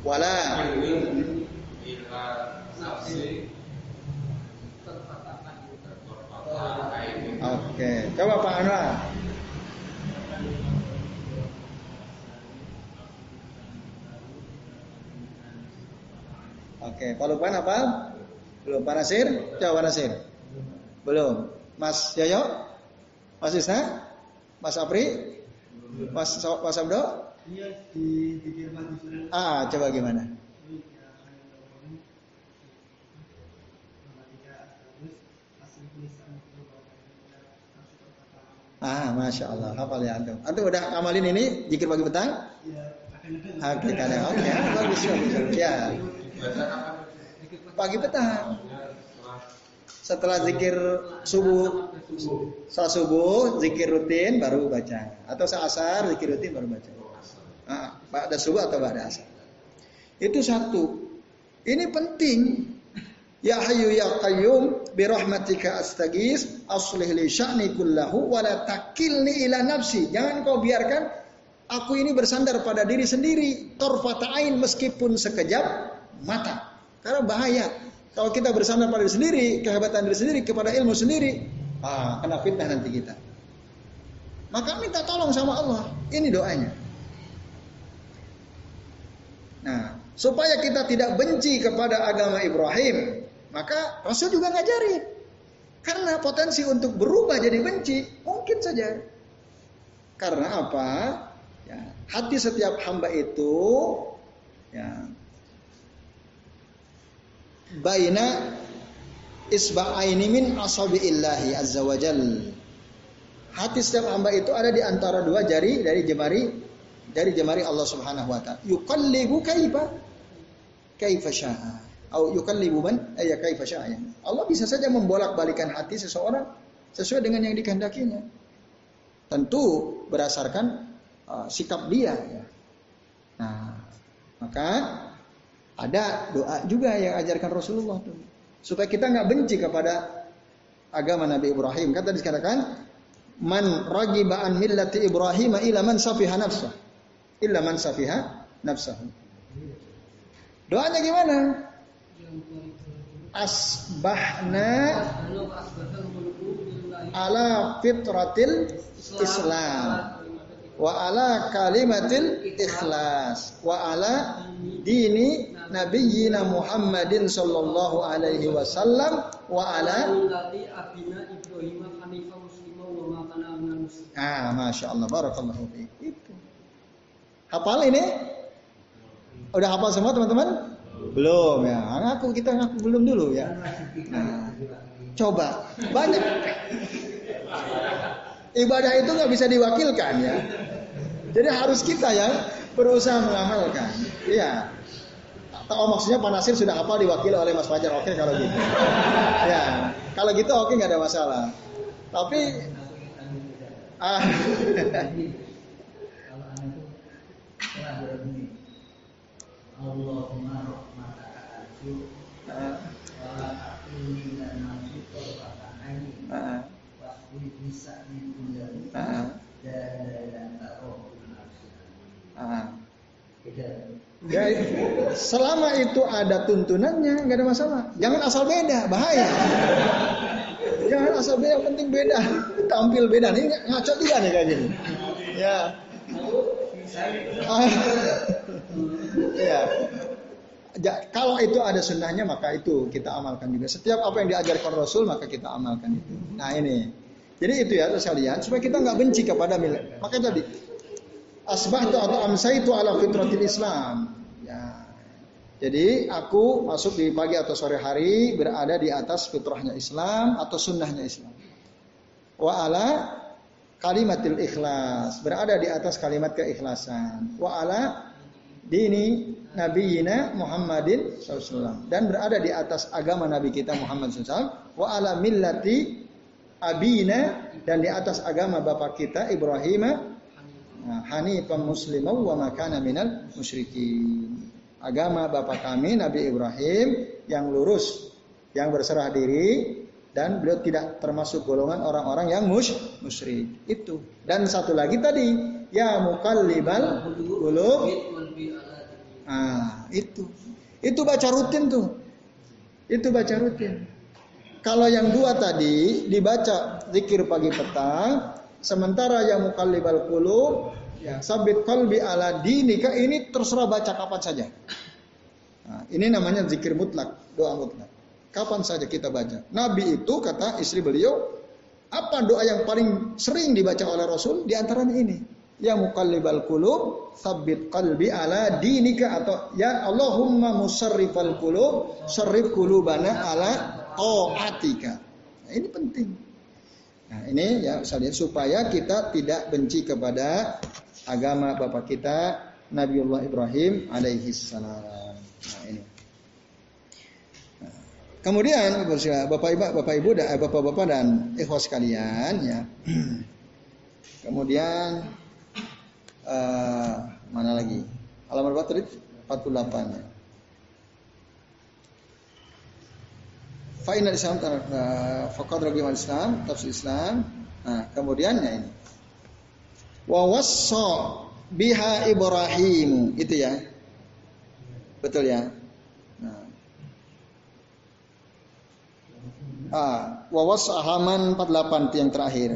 wala Oke, coba Pak Anwar. Oke, Pak Lukman apa? Belum Pak Nasir? Coba Pak Nasir. Belum. Mas Yoyo? Mas Isna? Mas Apri? Mas Mas Abdo? Iya di di Ah, coba gimana? Ah, masya Allah, hafal ya antum. Antum udah amalin ini jikir pagi petang? Iya. Oke, kan oke, bagus, bagus. Ya. Pagi petang setelah zikir subuh saat subuh zikir rutin baru baca atau saat asar zikir rutin baru baca nah, ada subuh atau ada asar itu satu ini penting ya hayu ya qayyum bi rahmatika astagis aslih li sya'ni kullahu wa la takilni ila nafsi jangan kau biarkan aku ini bersandar pada diri sendiri torfata ain meskipun sekejap mata karena bahaya kalau kita bersandar pada diri sendiri, kehebatan diri sendiri, kepada ilmu sendiri, ah, kena fitnah nanti kita. maka minta tolong sama Allah. Ini doanya. Nah, supaya kita tidak benci kepada agama Ibrahim, maka Rasul juga ngajari. Karena potensi untuk berubah jadi benci mungkin saja. Karena apa? Ya, hati setiap hamba itu ya baina isba'aini min asabi'illahi azza wajal. Hati setiap hamba itu ada di antara dua jari dari jemari dari jemari Allah Subhanahu wa taala. Yuqallibu kaifa kaifa syaa. Au yuqallibu man ay kaifa syaa. Allah bisa saja membolak-balikan hati seseorang sesuai dengan yang dikehendakinya. Tentu berdasarkan uh, sikap dia ya. Nah, maka ada doa juga yang ajarkan Rasulullah tuh. Supaya kita nggak benci kepada agama Nabi Ibrahim. Kata dikatakan, man ragiba an millati Ibrahim ila man safiha nafsah. Illa man safiha nafsah. Doanya gimana? Asbahna ala fitratil Islam wa ala kalimatil ikhlas wa ala dini nabiyyina Muhammadin sallallahu alaihi wasallam wa ala Ah, masya Allah, barakallahu fiik. Hafal ini? Udah hafal semua teman-teman? Belum ya. Ngaku kita ngaku belum dulu ya. Nah, coba banyak ibadah itu nggak bisa diwakilkan ya. Jadi harus kita yang berusaha mengamalkan. Iya. Atau maksudnya Pak Nasir sudah apa diwakili oleh Mas Fajar? Oke kalau gitu. Ya, kalau gitu oke nggak ada masalah. Tapi ah, Allahumma rahmataka arju wa Ya, selama itu ada tuntunannya, nggak ada masalah. Jangan asal beda, bahaya. Jangan asal beda, penting beda. Tampil beda. Ini ngaco juga nih kayak gini. Ya. Ya. Ja, kalau itu ada sunnahnya maka itu kita amalkan juga. Setiap apa yang diajarkan Rasul maka kita amalkan itu. Nah ini. Jadi itu ya sekalian supaya kita nggak benci kepada milik. Maka jadi asbahtu atau amsaitu ala fitratil Islam. Ya. Jadi aku masuk di pagi atau sore hari berada di atas fitrahnya Islam atau sunnahnya Islam. Wa ala kalimatil ikhlas berada di atas kalimat keikhlasan. Wa ala dini nabiyina Muhammadin SAW dan berada di atas agama Nabi kita Muhammad SAW. Wa ala millati abina dan di atas agama bapak kita Ibrahim Nah, hanifan muslimah wa makana minal musyrikin. Agama bapak kami Nabi Ibrahim yang lurus, yang berserah diri dan beliau tidak termasuk golongan orang-orang yang mus musyrik. Itu. Dan satu lagi tadi, ya mukallibal qulub. Ah, itu. Itu baca rutin tuh. Itu baca rutin. Kalau yang dua tadi dibaca zikir pagi petang, Sementara yang mukallibal qulub ya sabit qalbi ala dinika ini terserah baca kapan saja. Nah, ini namanya zikir mutlak, doa mutlak. Kapan saja kita baca. Nabi itu kata istri beliau, apa doa yang paling sering dibaca oleh Rasul? Di antaranya ini. Ya mukallibal qulub, sabit qalbi ala dinika atau ya Allahumma musarrifal qulub, sarrif qulubana ala taatika. Nah, ini penting. Nah ini ya lihat supaya kita tidak benci kepada agama bapak kita Nabiullah Ibrahim alaihi salam. Nah ini. Nah, kemudian bapak ibu bapak ibu dan eh, bapak bapak dan ikhwas sekalian ya. Kemudian uh, mana lagi? Halaman berapa tadi? 48 ya. Fa'inal Islam fakad ragi Islam, tafsir Islam. Nah, kemudiannya ini. Wa wassa biha Ibrahim, itu ya. Betul ya? Nah. Ah, wa wassa Haman 48 yang terakhir.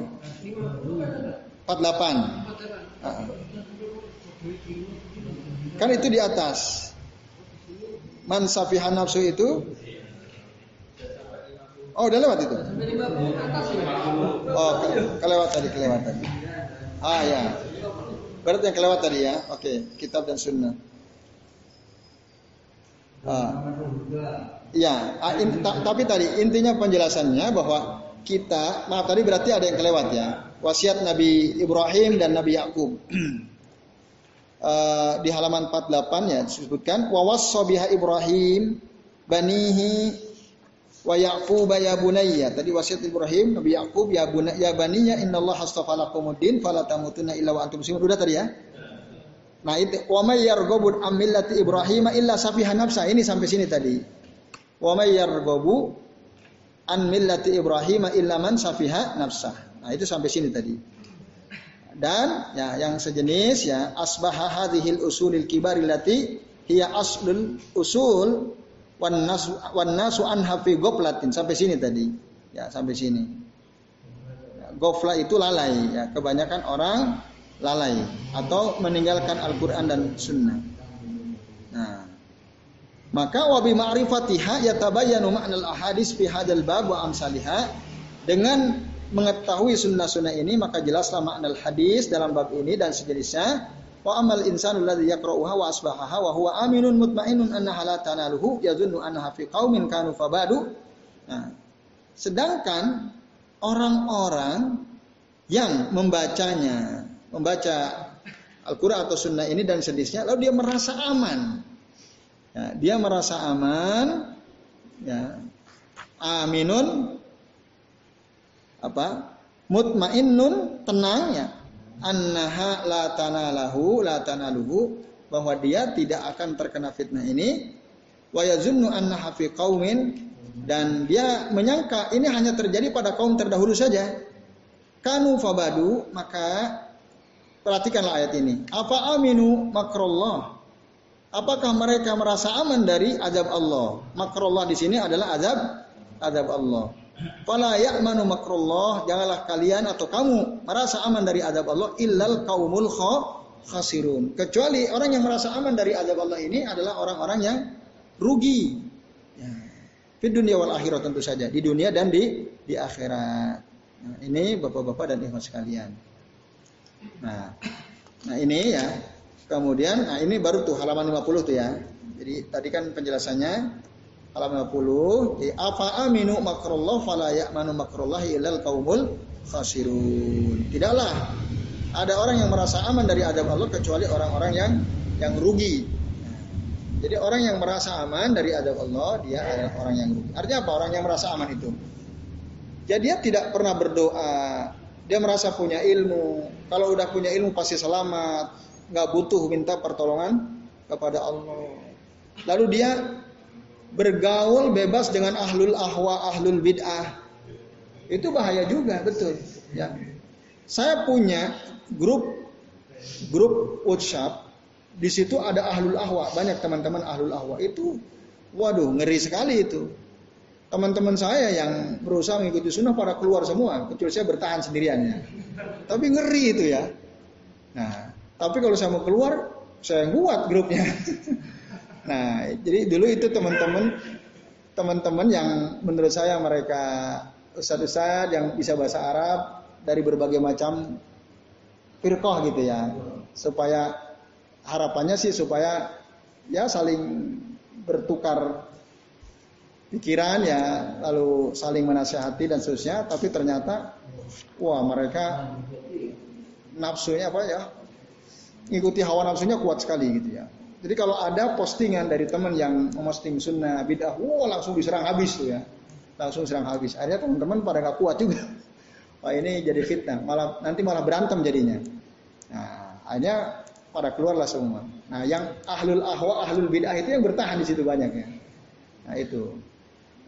48. Ah. Kan itu di atas. Man safihan nafsu itu Oh, udah lewat itu? Oh, ke kelewat tadi, kelewat tadi. Ah, ya. Berarti yang kelewat tadi ya. Oke, kitab dan sunnah. Ah. Ya, ah, in, ta, tapi tadi intinya penjelasannya bahwa kita, maaf tadi berarti ada yang kelewat ya. Wasiat Nabi Ibrahim dan Nabi Yakub. uh, di halaman 48 ya disebutkan wawas sobiha Ibrahim banihi wa Yaqub ya bunayya. Tadi wasiat Ibrahim Nabi Yakub ya bunayya ya baniya innallaha astafa lakumuddin fala tamutunna illa wa antum muslimun. Udah tadi ya? Nah, itu wa may yarghabu an millati Ibrahim illa safiha nafsa. Ini sampai sini tadi. Wa may yarghabu an millati Ibrahim illa man safiha nafsa. Nah, itu sampai sini tadi dan ya yang sejenis ya asbaha hadhil usulil kibar lati hiya aslul usul wan nasu wan nasu anha fi goflatin. Sampai sini tadi. Ya sampai sini. Ya, gofla itu lalai. Ya kebanyakan orang lalai atau meninggalkan Al-Qur'an dan sunnah. Nah maka wabi ma'rifatiha yatabayyanu ma'nal ahadis fi hadzal bab wa amsalihah dengan mengetahui sunnah-sunnah ini maka jelaslah makna hadis dalam bab ini dan sejenisnya. Wa amal insanu alladhi yaqra'uha wa asbahaha wa huwa aminun mutmainnun annaha la tanaluhu yadhunnu annaha fi qaumin kanu fabadu. Nah sedangkan orang-orang yang membacanya membaca Al-Quran atau Sunnah ini dan sejenisnya lalu dia merasa aman. Ya, dia merasa aman ya aminun apa? Mutmainnun tenang ya. Annaha la tanalahu la tanaluhu. Bahwa dia tidak akan terkena fitnah ini. Wa yazunnu annaha fi qaumin. Dan dia menyangka ini hanya terjadi pada kaum terdahulu saja. Kanu fabadu maka perhatikanlah ayat ini. Apa aminu makrullah. Apakah mereka merasa aman dari azab Allah? Makrullah di sini adalah azab azab Allah Fala ya'manu makrullah, janganlah kalian atau kamu merasa aman dari adab Allah illal kaumul khasirun. Kecuali orang yang merasa aman dari adab Allah ini adalah orang-orang yang rugi. Ya. Di dunia wal akhirat tentu saja, di dunia dan di di akhirat. Nah, ini Bapak-bapak dan ikhwan sekalian. Nah, nah ini ya. Kemudian nah ini baru tuh halaman 50 tuh ya. Jadi tadi kan penjelasannya halaman 50 apa aminu makrullah fala ya'manu makrullahi illal qaumul khasirun. Tidaklah ada orang yang merasa aman dari adab Allah kecuali orang-orang yang yang rugi. Jadi orang yang merasa aman dari adab Allah dia adalah orang yang rugi. Artinya apa? Orang yang merasa aman itu. Jadi dia tidak pernah berdoa. Dia merasa punya ilmu. Kalau udah punya ilmu pasti selamat. Nggak butuh minta pertolongan kepada Allah. Lalu dia bergaul bebas dengan ahlul ahwa, ahlul bid'ah. Itu bahaya juga, betul. Ya. Saya punya grup grup WhatsApp di situ ada ahlul ahwa, banyak teman-teman ahlul ahwa. Itu waduh, ngeri sekali itu. Teman-teman saya yang berusaha mengikuti sunnah pada keluar semua, kecuali saya bertahan sendiriannya. Tapi ngeri itu ya. Nah, tapi kalau saya mau keluar, saya kuat grupnya. Nah, jadi dulu itu teman-teman teman-teman yang menurut saya mereka ustadz-ustadz yang bisa bahasa Arab dari berbagai macam firqah gitu ya. Supaya harapannya sih supaya ya saling bertukar pikiran ya, lalu saling menasehati dan seterusnya, tapi ternyata wah mereka nafsunya apa ya? Ikuti hawa nafsunya kuat sekali gitu ya. Jadi kalau ada postingan dari teman yang memosting sunnah bidah, wow langsung diserang habis tuh ya, langsung serang habis. Akhirnya teman-teman pada nggak kuat juga. Wah ini jadi fitnah, malah nanti malah berantem jadinya. Nah, akhirnya pada keluarlah semua. Nah, yang ahlul ahwa, ahlul bidah itu yang bertahan di situ banyaknya. Nah, itu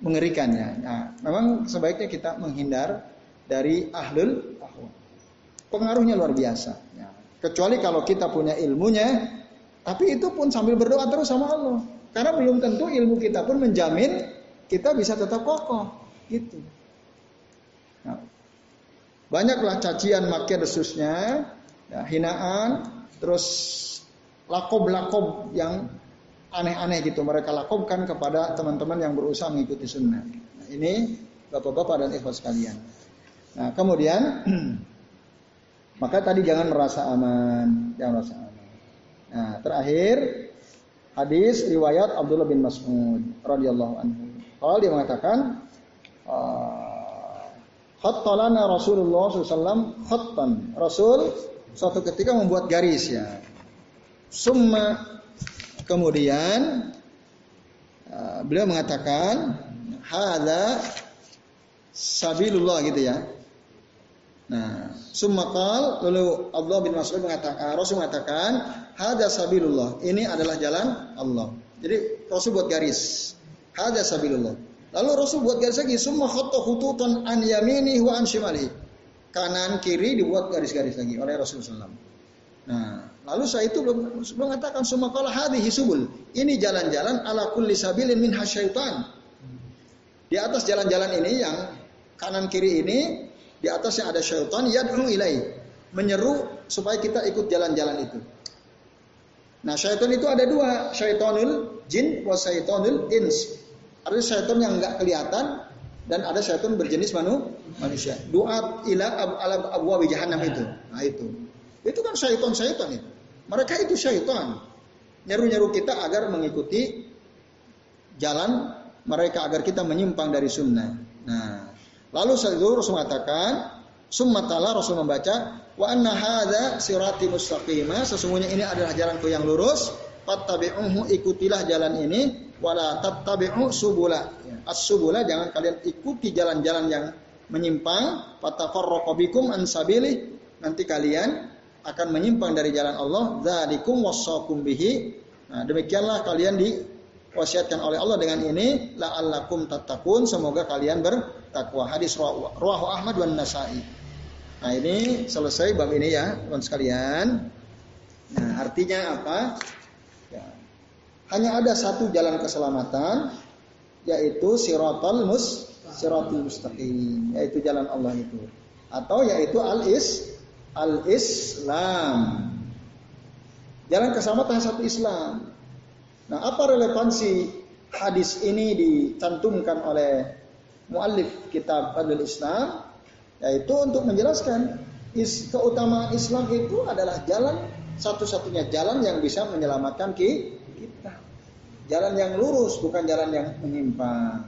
mengerikannya. Nah, memang sebaiknya kita menghindar dari ahlul ahwa. Pengaruhnya luar biasa. Ya. Kecuali kalau kita punya ilmunya, tapi itu pun sambil berdoa terus sama Allah. Karena belum tentu ilmu kita pun menjamin kita bisa tetap kokoh. Gitu. Nah, Banyaklah cacian, makian, desusnya, ya, hinaan, terus lakob-lakob yang aneh-aneh gitu mereka lakukan kepada teman-teman yang berusaha mengikuti sunnah. Nah, ini bapak-bapak dan ikhwas sekalian. Nah kemudian maka tadi jangan merasa aman, jangan merasa aman. Nah terakhir hadis riwayat Abdullah bin Mas'ud radhiyallahu anhu. Kalau dia mengatakan ah, Khattalana Rasulullah SAW khattan. Rasul suatu ketika membuat garis ya. Summa kemudian uh, beliau mengatakan hada sabilullah gitu ya. Nah, summa qal lalu Allah bin Mas'ud mengatakan Rasul mengatakan hada sabilullah. Ini adalah jalan Allah. Jadi Rasul buat garis. Hada sabilullah. Lalu Rasul buat garis lagi, semua khotoh hututan an yamini wa an shimali. Kanan kiri dibuat garis-garis lagi oleh Rasulullah SAW. Nah, lalu saya itu belum mengatakan semua kalau hadhihi subul. Ini jalan-jalan ala kulli sabilin min hasyaitan. Di atas jalan-jalan ini yang kanan kiri ini di atasnya ada syaitan yad'u ilai menyeru supaya kita ikut jalan-jalan itu. Nah, syaitan itu ada dua, syaitanul jin wa syaitanul ins. Ada syaitan yang nggak kelihatan dan ada syaitan berjenis manu, manusia. Doa ila ala abu jahannam itu. Nah itu. Itu kan syaitan-syaitan itu. Mereka itu syaitan. Nyeru-nyeru kita agar mengikuti jalan mereka agar kita menyimpang dari sunnah. Nah, lalu Rasul mengatakan, summatala Rasul membaca, wa anna sirati mustaqimah, sesungguhnya ini adalah jalanku yang lurus, fattabi'uhu ikutilah jalan ini wala tattabi'u subula. As-subula jangan kalian ikuti jalan-jalan yang menyimpang, fatafarraqu bikum an sabili. Nanti kalian akan menyimpang dari jalan Allah. Dzalikum wassakum bihi. Nah, demikianlah kalian diwasiatkan oleh Allah dengan ini la'allakum tattaqun semoga kalian bertakwa. Hadis rawahu Ahmad wan Nasa'i. Nah ini selesai bab ini ya teman sekalian. Nah artinya apa? Hanya ada satu jalan keselamatan yaitu siratal mus siratul mustaqim yaitu jalan Allah itu. Atau yaitu al is al Islam jalan keselamatan satu Islam nah apa relevansi hadis ini dicantumkan oleh muallif kitab Fadlul Islam yaitu untuk menjelaskan is, keutamaan Islam itu adalah jalan satu-satunya jalan yang bisa menyelamatkan kita. Jalan yang lurus bukan jalan yang menyimpang.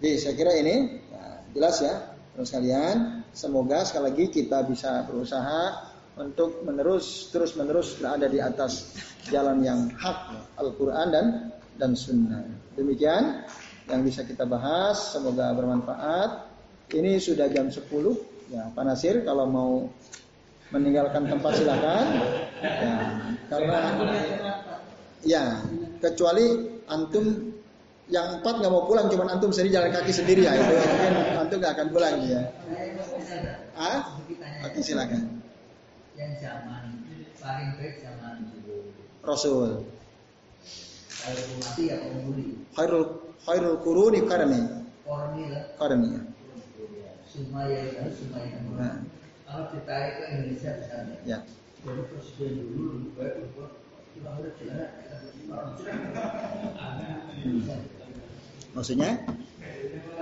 Jadi saya kira ini ya, jelas ya terus kalian. Semoga sekali lagi kita bisa berusaha untuk menerus terus menerus berada di atas jalan yang hak Al-Quran dan dan Sunnah. Demikian yang bisa kita bahas. Semoga bermanfaat. Ini sudah jam 10 ya Pak Nasir kalau mau meninggalkan tempat silakan ya, karena Ya, kecuali antum yang empat nggak mau pulang, cuma antum sendiri jalan kaki sendiri ya itu mungkin antum nggak akan pulang ya. Ah, oke silakan. Yang zaman paling baik zaman Rasul. Khairul khairul kuruni karni. Karni. Sumaya Sumaya. Nah. Kalau ditarik ke Indonesia misalnya. Ya. Jadi presiden dulu lebih baik untuk Maksudnya?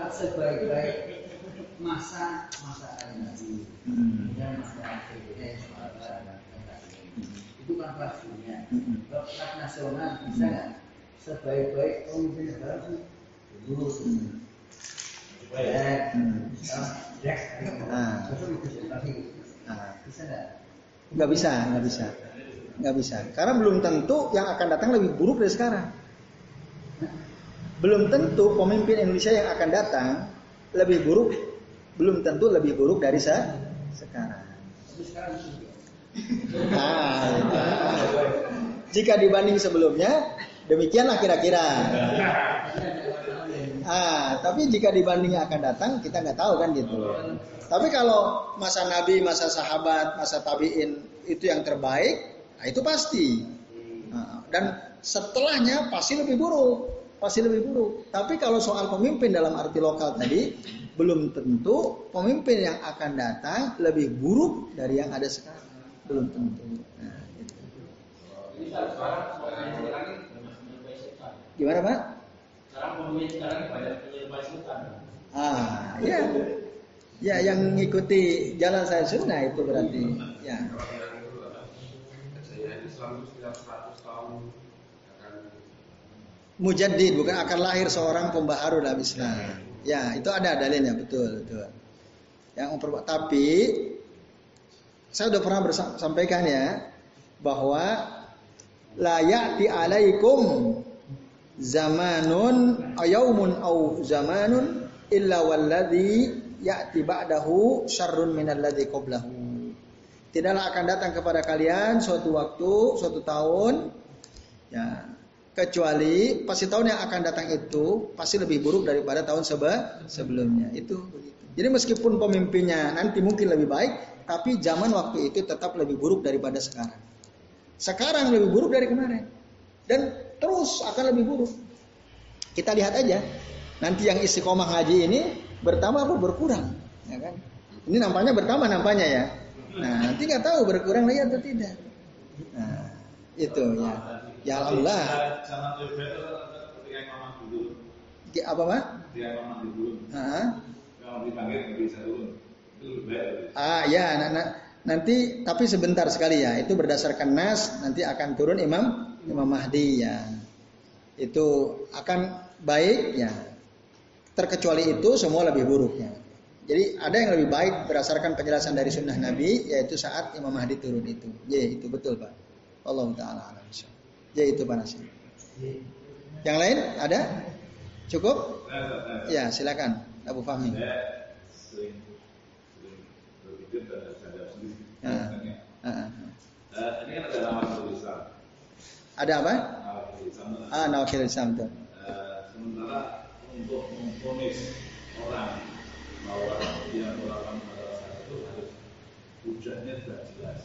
Sebaik-baik masa masa Nabi hmm. dan masa itu kan kelas dunia. Kalau nasional bisa nggak? Sebaik-baik pemimpin negara dulu. Ya, ya, bisa nggak? Nggak bisa, nggak bisa. Nggak bisa. Karena belum tentu yang akan datang lebih buruk dari sekarang. Belum tentu pemimpin Indonesia yang akan datang lebih buruk, belum tentu lebih buruk dari saya sekarang. Nah, jika dibanding sebelumnya, demikianlah kira-kira. Ah, tapi jika dibanding yang akan datang, kita nggak tahu kan gitu. Tapi kalau masa Nabi, masa sahabat, masa tabiin itu yang terbaik, Nah, itu pasti. Nah, dan setelahnya pasti lebih buruk, pasti lebih buruk. Tapi kalau soal pemimpin dalam arti lokal tadi, belum tentu pemimpin yang akan datang lebih buruk dari yang ada sekarang. Belum tentu. Nah, gitu. Gimana Pak? Sekarang pemimpin sekarang banyak. Ah, ya. Ya, yang mengikuti jalan saya sunnah itu berarti. Ya. Mujaddid bukan akan lahir seorang pembaharu dalam Islam. Ya, itu ada dalilnya betul, betul. Yang tapi saya sudah pernah sampaikan ya bahwa la ya'ti alaikum zamanun ayaumun au zamanun illa walladhi ya'ti ba'dahu syarrun minalladhi qablahu. Tidaklah akan datang kepada kalian suatu waktu, suatu tahun ya kecuali pasti tahun yang akan datang itu pasti lebih buruk daripada tahun seba sebelumnya itu. Jadi meskipun pemimpinnya nanti mungkin lebih baik, tapi zaman waktu itu tetap lebih buruk daripada sekarang. Sekarang lebih buruk dari kemarin dan terus akan lebih buruk. Kita lihat aja nanti yang istiqomah haji ini bertambah atau berkurang, ya kan? Ini nampaknya bertambah nampaknya ya. Nah nanti nggak tahu berkurang lagi atau tidak. Nah itu ya. Ya Allah. Zaman ketika Imam dulu. Apa pak? Ketika Imam dulu. Kalau dipanggil bisa turun. Ah ya, nah, nah, nanti tapi sebentar sekali ya. Itu berdasarkan nas nanti akan turun Imam Imam Mahdi ya. Itu akan baik ya. Terkecuali itu semua lebih buruknya. Jadi ada yang lebih baik berdasarkan penjelasan dari sunnah Nabi yaitu saat Imam Mahdi turun itu. Ya itu betul pak. Allah taala alam. Ya itu panasnya. Yang lain ada? Cukup? Ya silakan Abu Fahmi. Nah, ini kan ada nama Islam. Ada apa? Ah, nawakil Islam itu. Sementara untuk memfonis orang bahwa dia melakukan masalah itu harus hujahnya sudah jelas.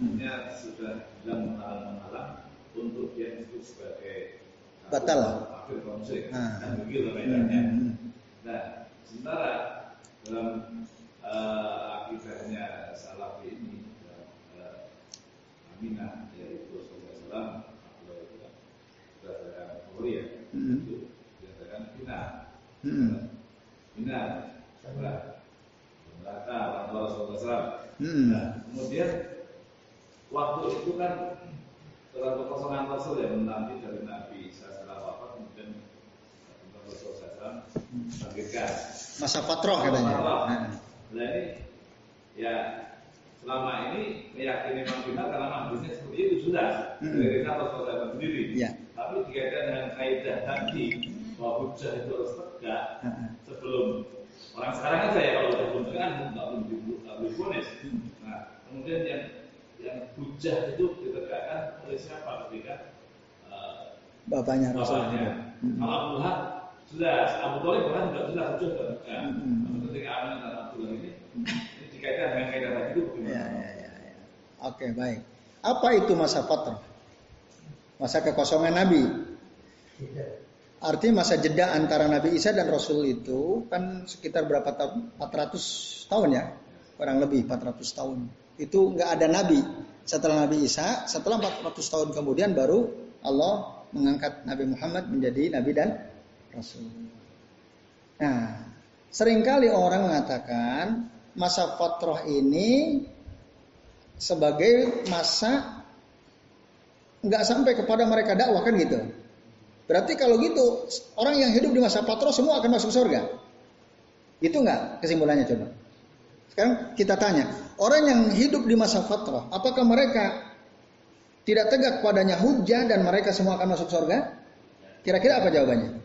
Ini sudah bilang menghalang-menghalang untuk yang itu sebagai batal akhir konflik nah. dan begitu bedanya. Hmm. Nah, sementara dalam uh, akidahnya salafi ini uh, Aminah yaitu Rasulullah SAW berdasarkan Korea hmm. itu berdasarkan Bina hmm. Bina sebelah neraka orang tua Rasulullah SAW. Hmm. Nah, kemudian waktu itu kan dalam kekosongan Rasul yang menanti dari Nabi setelah wafat kemudian Rasul SAW bangkitkan masa patroh katanya. Nah ini ya selama ini meyakini Imam Bina karena Mahdinya seperti itu sudah. Hmm. dari Rasul SAW sendiri. Ya. tapi dikaitkan dengan kaidah tadi bahwa hujah itu harus tegak sebelum orang sekarang aja ya kalau udah belum kan nggak belum hmm. nah kemudian yang yang hujah itu ditegakkan oleh siapa ketika uh, bapaknya Rasulullah. Hmm. Kalau Abu Lahab jelas, Abu Thalib bahkan juga jelas hujah sudah tegak. Hmm. Ketika Amin dan Abdullah ini, ini dikaitkan dengan kaidah tadi itu bagaimana? Ya, ya, ya, ya. Oke baik. Apa itu masa fatrah? Masa kekosongan Nabi. Artinya masa jeda antara Nabi Isa dan Rasul itu kan sekitar berapa tahun? 400 tahun ya, kurang lebih 400 tahun itu nggak ada nabi setelah Nabi Isa, setelah 400 tahun kemudian baru Allah mengangkat Nabi Muhammad menjadi nabi dan rasul. Nah, sering kali orang mengatakan masa fatrah ini sebagai masa nggak sampai kepada mereka dakwah kan gitu. Berarti kalau gitu orang yang hidup di masa fatrah semua akan masuk surga. Itu nggak kesimpulannya coba? Sekarang kita tanya, orang yang hidup di masa fatrah, apakah mereka tidak tegak padanya hujah dan mereka semua akan masuk surga? Kira-kira apa jawabannya?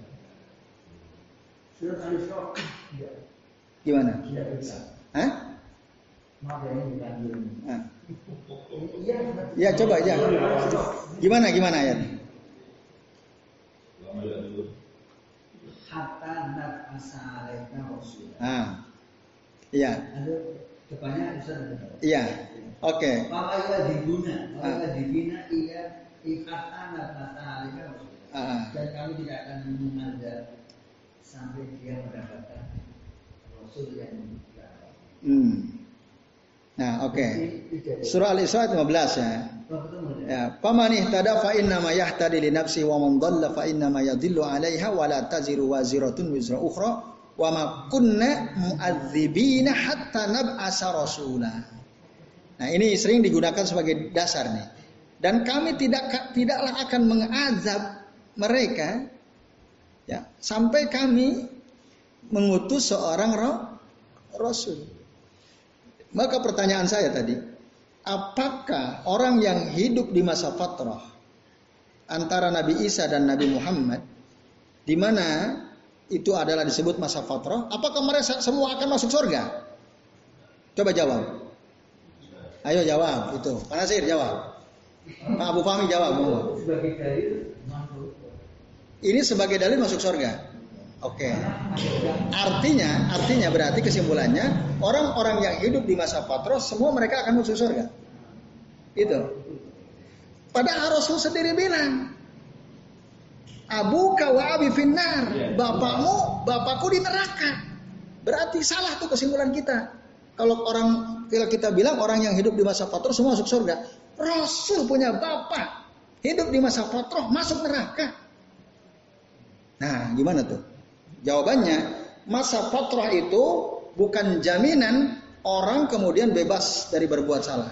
Gimana? Hah? Ya coba aja. Gimana gimana ya? Hatta nat asa Ah. Iya. Depannya. Iya. Oke. Maka ia dibina, maka ah. dibina ia ikatan atas alika ah. dan kami tidak akan mengajar sampai dia mendapatkan Hmm. Nah, oke. Okay. Surah Al-Isra 15 ya. Ya, paman ihtada fa inna ma yahtadi li nafsi wa man dhalla fa inna ma yadhillu 'alaiha wa la taziru waziratun wizra ukhra wa ma kunna mu'adzibina hatta nab'asa rasula. Nah, ini sering digunakan sebagai dasar nih. Dan kami tidak tidaklah akan mengazab mereka ya sampai kami mengutus seorang roh, rasul. Maka pertanyaan saya tadi, apakah orang yang hidup di masa fatrah antara Nabi Isa dan Nabi Muhammad di mana itu adalah disebut masa fatrah, apakah mereka semua akan masuk surga? Coba jawab. Ayo jawab itu. Panasir jawab. Pak Abu Fahmi jawab. Sebagai dalil Ini sebagai dalil masuk surga. Oke. Okay. Artinya, artinya berarti kesimpulannya orang-orang yang hidup di masa patros semua mereka akan masuk surga. Itu. Padahal Rasul sendiri bilang, Abu kawa abi finnar, bapakmu, bapakku di neraka. Berarti salah tuh kesimpulan kita. Kalau orang kalau kita bilang orang yang hidup di masa patros semua masuk surga, Rasul punya bapak hidup di masa fatrah masuk neraka. Nah, gimana tuh? Jawabannya, masa fatrah itu bukan jaminan orang kemudian bebas dari berbuat salah.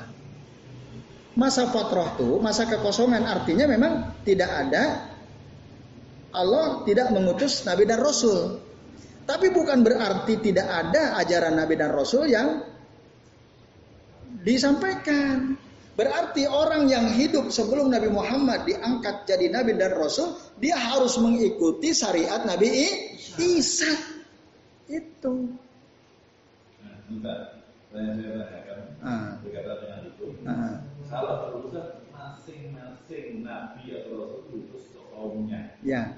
Masa fatrah itu, masa kekosongan artinya memang tidak ada Allah tidak mengutus nabi dan rasul. Tapi bukan berarti tidak ada ajaran nabi dan rasul yang disampaikan. Berarti orang yang hidup sebelum Nabi Muhammad diangkat jadi Nabi dan Rasul, dia harus mengikuti syariat Nabi Isa. Itu. Nah, saya tanyakan ah. berkaitan dengan itu. Ah. Kalau terusan masing-masing Nabi atau Rasul diutus ke kaumnya. Ya.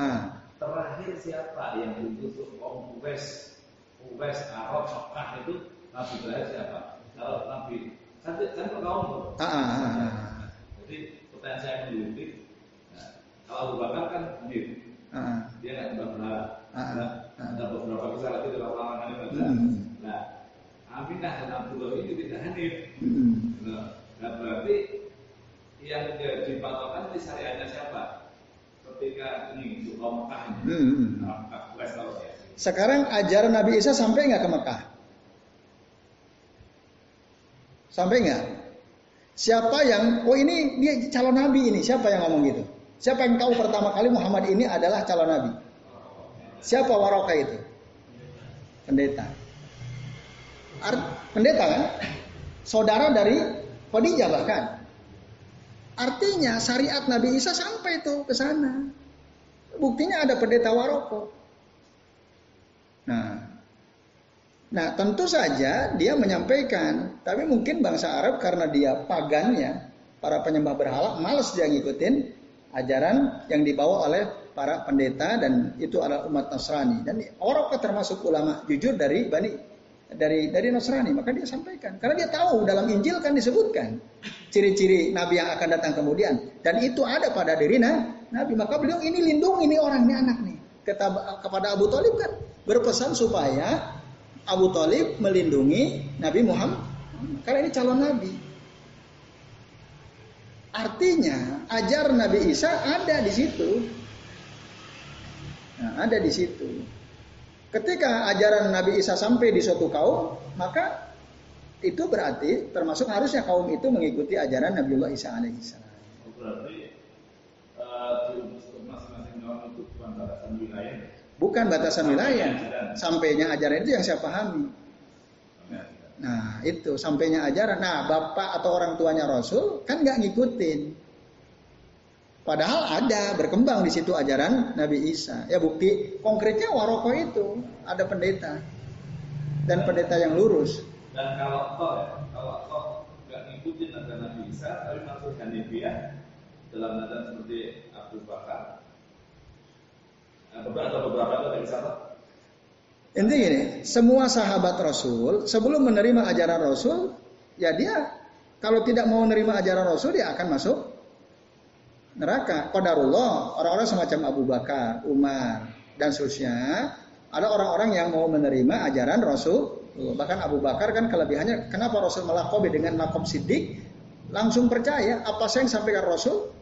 Ah. Terakhir siapa yang diutus ke kaum Uwais? Uwais Arab Mekah itu Nabi terakhir siapa? Kalau Nabi kan kan kaum ah, ah, ah, ah. jadi pertanyaan saya meneliti nah, kalau Abu Bakar kan sendiri ah, dia nggak pernah berharap ah, ah. nah, ada beberapa kisah lagi dalam larangan baca hmm. nah Aminah dan Abdullah ini tidak hadir hmm. nah, nah berarti yang jadi patokan di syariatnya siapa ketika ini kaum Mekah hmm. nah, ya. sekarang ajaran Nabi Isa sampai nggak ke Mekah Sampai nggak? Siapa yang, oh ini dia calon nabi ini, siapa yang ngomong gitu? Siapa yang tahu pertama kali Muhammad ini adalah calon nabi? Siapa Waroka itu? Pendeta. Art, pendeta kan? Saudara dari Khadijah bahkan. Artinya syariat Nabi Isa sampai itu ke sana. Buktinya ada pendeta Waroko. Nah, Nah tentu saja dia menyampaikan, tapi mungkin bangsa Arab karena dia pagannya, para penyembah berhala, males dia ngikutin ajaran yang dibawa oleh para pendeta dan itu adalah umat Nasrani. Dan orang termasuk ulama jujur dari Bani dari dari Nasrani, maka dia sampaikan. Karena dia tahu dalam Injil kan disebutkan ciri-ciri Nabi yang akan datang kemudian. Dan itu ada pada diri Nabi. Maka beliau ini lindung ini orang ini anak nih. Kepada Abu Talib kan berpesan supaya Abu Talib melindungi Nabi Muhammad karena ini calon Nabi. Artinya ajar Nabi Isa ada di situ. Nah, ada di situ. Ketika ajaran Nabi Isa sampai di suatu kaum, maka itu berarti termasuk harusnya kaum itu mengikuti ajaran Nabiullah Isa alaihissalam. Berarti uh, masing-masing kaum itu bukan batasan wilayah Bukan batasan wilayah. Sampainya ajaran itu yang saya pahami. Nah itu sampainya ajaran. Nah bapak atau orang tuanya Rasul kan nggak ngikutin. Padahal ada berkembang di situ ajaran Nabi Isa. Ya bukti konkretnya Waroko itu ada pendeta dan pendeta yang lurus. Dan kalau toh ya, kalau toh nggak ngikutin ajaran Nabi Isa, tapi masuk Hanifiyah dalam nada seperti Abu Bakar, atau beberapa dari sana. Intinya gini, semua sahabat Rasul sebelum menerima ajaran Rasul, ya dia kalau tidak mau menerima ajaran Rasul dia akan masuk neraka. Qadarullah, orang-orang semacam Abu Bakar, Umar, dan seterusnya ada orang-orang yang mau menerima ajaran Rasul. Bahkan Abu Bakar kan kelebihannya, kenapa Rasul melakobi dengan makom sidik? Langsung percaya apa yang sampaikan Rasul.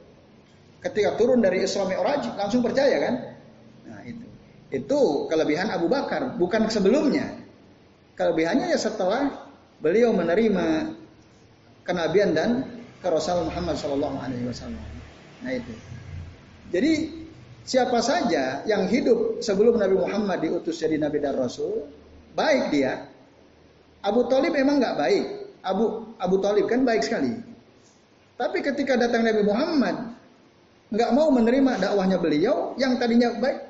Ketika turun dari Islam Mi'raj, langsung percaya kan? Itu. Kelebihan Abu Bakar, bukan sebelumnya. Kelebihannya ya setelah beliau menerima kenabian dan ke Rasul Muhammad Shallallahu Alaihi Wasallam. Nah itu. Jadi siapa saja yang hidup sebelum Nabi Muhammad diutus jadi Nabi dan Rasul, baik dia. Abu Talib memang nggak baik. Abu Abu Talib kan baik sekali. Tapi ketika datang Nabi Muhammad, nggak mau menerima dakwahnya beliau yang tadinya baik,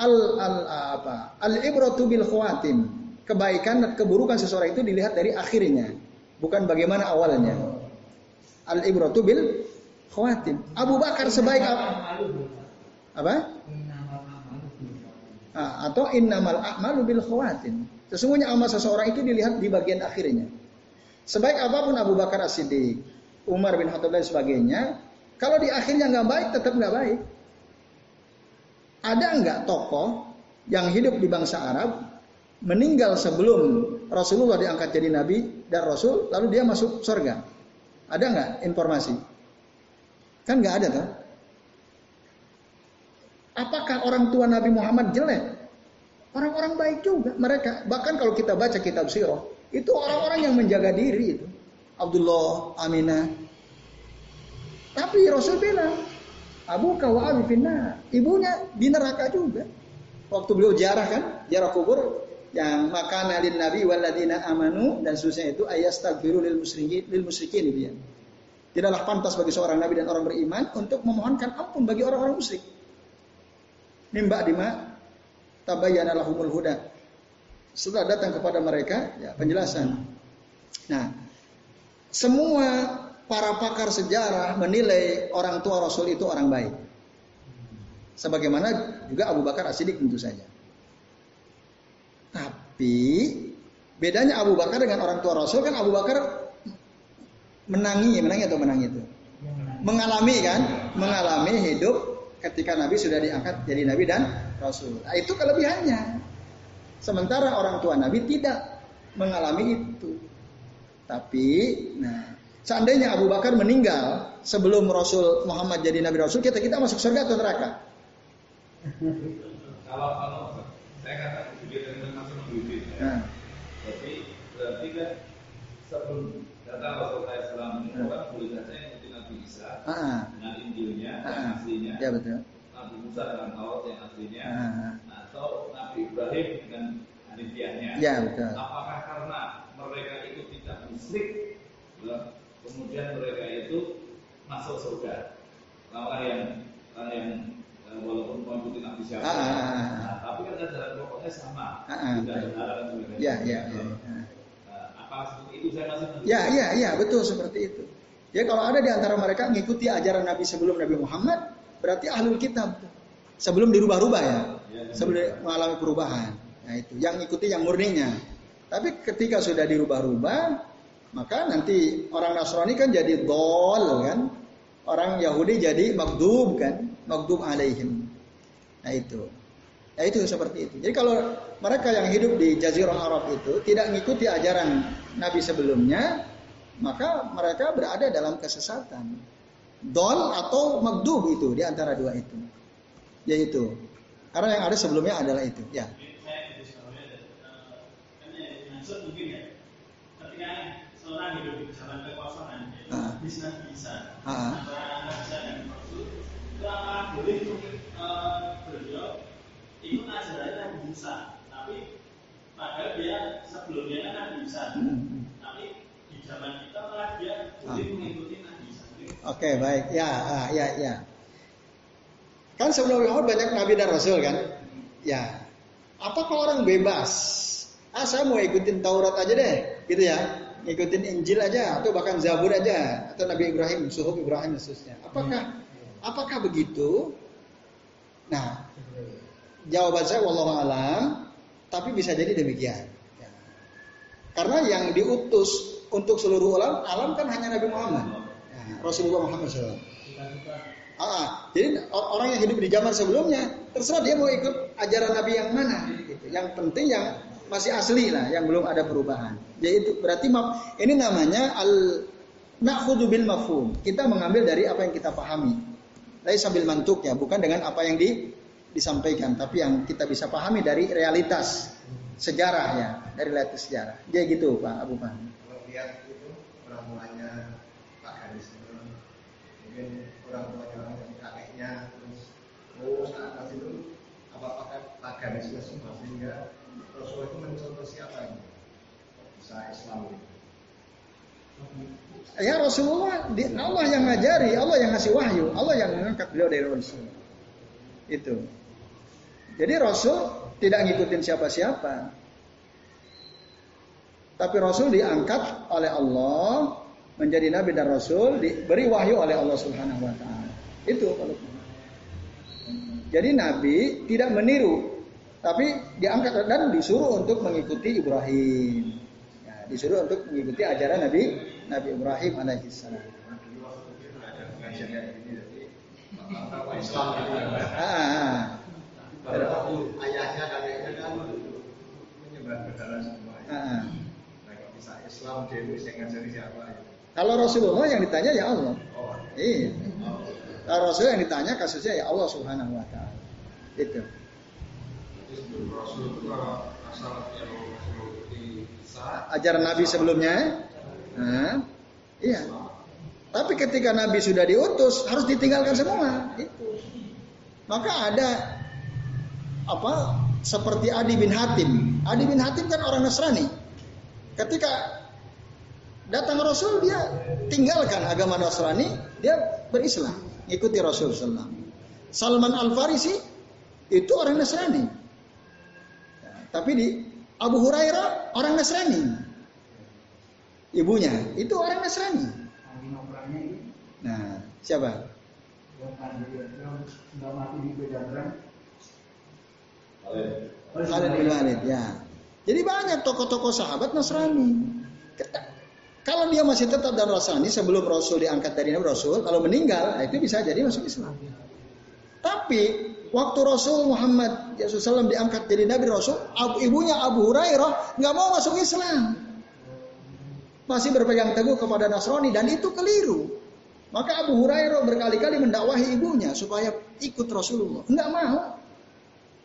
al al apa al ibratu bil khawatim kebaikan dan keburukan seseorang itu dilihat dari akhirnya, bukan bagaimana awalnya. Al ibratu bil khawatim. Abu Bakar sebaik apa? Apa? Nah, atau innamal a'malu bil khawatim. Sesungguhnya amal seseorang itu dilihat di bagian akhirnya. Sebaik apa pun Abu Bakar As-Siddiq, Umar bin Khattab dan sebagainya, kalau di akhirnya nggak baik, tetap nggak baik. Ada nggak tokoh yang hidup di bangsa Arab meninggal sebelum Rasulullah diangkat jadi nabi dan rasul, lalu dia masuk surga? Ada nggak informasi? Kan nggak ada kan? Apakah orang tua Nabi Muhammad jelek? Orang-orang baik juga mereka. Bahkan kalau kita baca kitab sirah, itu orang-orang yang menjaga diri itu. Abdullah, Aminah. Tapi Rasul bilang, Abu kawa abi finna. Ibunya di neraka juga. Waktu beliau jarah kan, jarah kubur yang makan alin nabi waladina amanu dan susah itu ayat lil musyrikin lil musyrikin dia. Tidaklah pantas bagi seorang nabi dan orang beriman untuk memohonkan ampun bagi orang-orang musyrik. Mimba dima tabayyana lahumul huda. Setelah datang kepada mereka ya penjelasan. Nah, semua para pakar sejarah menilai orang tua Rasul itu orang baik. Sebagaimana juga Abu Bakar As-Siddiq tentu saja. Tapi bedanya Abu Bakar dengan orang tua Rasul kan Abu Bakar menangi, menangi atau menangi itu? Mengalami kan? Mengalami hidup ketika Nabi sudah diangkat jadi Nabi dan Rasul. Nah, itu kelebihannya. Sementara orang tua Nabi tidak mengalami itu. Tapi, nah, seandainya Abu Bakar meninggal sebelum Rasul Muhammad jadi Nabi Rasul, kita kita masuk surga atau neraka? Kalau kalau saya katakan itu masuk Nabi ya. Berarti berarti kan sebelum kata Rasulullah SAW ini orang boleh saja ikuti Nabi Isa uh dengan Injilnya yang aslinya. Ya betul. Nabi Musa dengan Taurat yang aslinya. uh Atau Nabi Ibrahim dengan Hanifiahnya. Ya betul. Apakah karena mereka itu tidak musyrik, kemudian mereka itu masuk surga? Kalau yang yang eh, walaupun mengikuti Nabi siapa, uh, nah, tapi kan ajaran pokoknya sama, uh, tidak ada dan Ya, ya, ya. itu saya masih Ya, ya, ya, betul seperti itu. Ya kalau ada di antara mereka mengikuti ajaran Nabi sebelum Nabi Muhammad, berarti ahlul kitab. Sebelum dirubah-rubah ya. ya sebelum mengalami perubahan. Nah itu, yang ikuti yang murninya. Tapi ketika sudah dirubah-rubah, maka nanti orang Nasrani kan jadi dol kan. Orang Yahudi jadi magdub kan. Magdub alaihim. Nah itu. Nah itu seperti itu. Jadi kalau mereka yang hidup di Jazirah Arab itu tidak mengikuti ajaran Nabi sebelumnya, maka mereka berada dalam kesesatan. Don atau magdub itu di antara dua itu. Yaitu. Karena yang ada sebelumnya adalah itu. Ya. Bisa. Bisa antara bisa dan maksud itu boleh beliau itu ajarannya Nabi Musa. Tapi padahal dia sebelumnya kan Nabi Musa. Hmm. tapi di zaman kita malah dia boleh ah. mengikuti Nabi Musa. Oke okay, baik. Ya ah, ya ya. Kan sebelum Muhammad banyak Nabi dan Rasul kan? Ya. Apakah orang bebas? Ah saya mau ikutin Taurat aja deh. Gitu ya ikutin Injil aja atau bahkan Zabur aja atau Nabi Ibrahim, suhuf Ibrahim khususnya. Apakah apakah begitu? Nah, Jawaban saya wallahu alam, tapi bisa jadi demikian. Ya. Karena yang diutus untuk seluruh alam, alam kan hanya Nabi Muhammad. Ya, Rasulullah Muhammad SAW. Ah, jadi orang yang hidup di zaman sebelumnya terserah dia mau ikut ajaran Nabi yang mana. Gitu. Yang penting yang masih asli lah, yang belum ada perubahan. Jadi itu berarti ini namanya al nakhudhu bil mafhum. Kita mengambil dari apa yang kita pahami. Tapi sambil mantuk ya, bukan dengan apa yang di, disampaikan, tapi yang kita bisa pahami dari realitas sejarah ya, dari realitas sejarah. Jadi gitu Pak Abu Pan. Kalau lihat itu orang tuanya Pak Garis mungkin orang tuanya kakeknya terus oh saat itu apa pakai paganisme semua sehingga Rasulullah itu mencontoh siapa ini bisa Islam Ya Rasulullah, Allah yang ngajari, Allah yang ngasih wahyu, Allah yang mengangkat beliau dari Rasul. Itu. Jadi Rasul tidak ngikutin siapa-siapa. Tapi Rasul diangkat oleh Allah menjadi nabi dan rasul, diberi wahyu oleh Allah Subhanahu wa taala. Itu jadi Nabi tidak meniru, tapi diangkat dan disuruh untuk mengikuti Ibrahim. Ya, disuruh untuk mengikuti ajaran Nabi Nabi Ibrahim alaihissalam. Ah. Ah. Ngajari siapa? Kalau Rasulullah yang ditanya ya Allah. Oh. Iya. Kalau Rasul yang ditanya kasusnya ya Allah Subhanahu wa taala. Itu. Ajaran Nabi sebelumnya, nah, iya. Tapi ketika Nabi sudah diutus harus ditinggalkan semua. Itu. Maka ada apa seperti Adi bin Hatim. Adi bin Hatim kan orang Nasrani. Ketika datang Rasul dia tinggalkan agama Nasrani, dia berislam ikuti Rasul. Salman Al Farisi itu orang Nasrani. Tapi di Abu Hurairah orang Nasrani. Ibunya itu orang Nasrani. Nah, siapa? Khalid bin Walid ya. Jadi banyak tokoh-tokoh sahabat Nasrani. Kalau dia masih tetap dan rasani sebelum Rasul diangkat dari Nabi Rasul, kalau meninggal itu bisa jadi masuk Islam. Tapi waktu Rasul Muhammad SAW diangkat jadi Nabi Rasul, ibunya Abu Hurairah nggak mau masuk Islam. Masih berpegang teguh kepada Nasrani dan itu keliru. Maka Abu Hurairah berkali-kali mendakwahi ibunya supaya ikut Rasulullah. Enggak mau.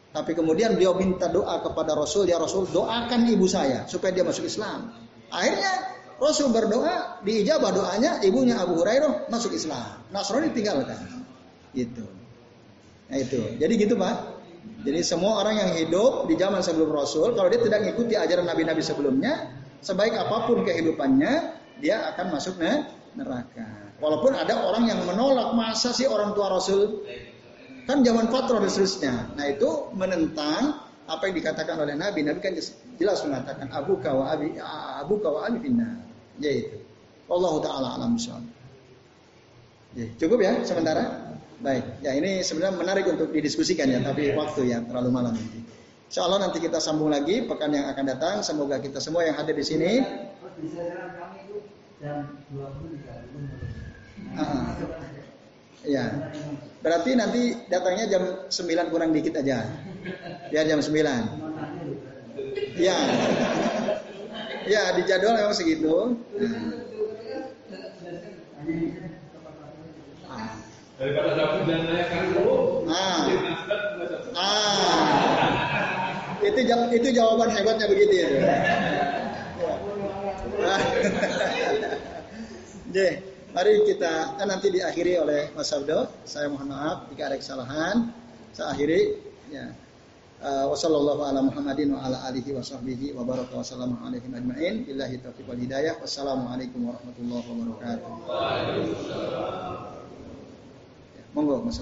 Tapi kemudian dia minta doa kepada Rasul, ya Rasul doakan ibu saya supaya dia masuk Islam. Akhirnya Rasul berdoa, diijabah doanya, ibunya Abu Hurairah masuk Islam. Nasrani tinggalkan. Itu. Nah itu. Jadi gitu Pak. Jadi semua orang yang hidup di zaman sebelum Rasul, kalau dia tidak mengikuti ajaran nabi-nabi sebelumnya, sebaik apa pun kehidupannya, dia akan masuk neraka. Walaupun ada orang yang menolak, masa sih orang tua Rasul kan zaman fatrah dan seterusnya. Nah itu menentang apa yang dikatakan oleh Nabi. Nabi kan jelas mengatakan Abu kawa abi Abu kawa abi finna yaitu Allah taala alam Ya, cukup ya sementara. Baik, ya ini sebenarnya menarik untuk didiskusikan ya, tapi waktu ya terlalu malam. Insya Allah nanti kita sambung lagi pekan yang akan datang. Semoga kita semua yang hadir di sini. Ya, berarti nanti datangnya jam 9 kurang dikit aja. Biar jam 9. Ya, Ya, di jadwal memang segitu. Daripada David dan dulu. Ah. Ah. Itu itu jawaban hebatnya begitu ya. Oke, mari kita kan nanti diakhiri oleh Mas Abdo. Saya mohon maaf jika ada kesalahan. Saya akhiri ya. Uh, Wassallallahu ala Muhammadin wa ala alihi wa sahbihi wa baraka wa sallamu alaihim ajma'in. Billahi taufiq wal hidayah. Wassalamualaikum warahmatullahi wabarakatuh. Monggo Mas.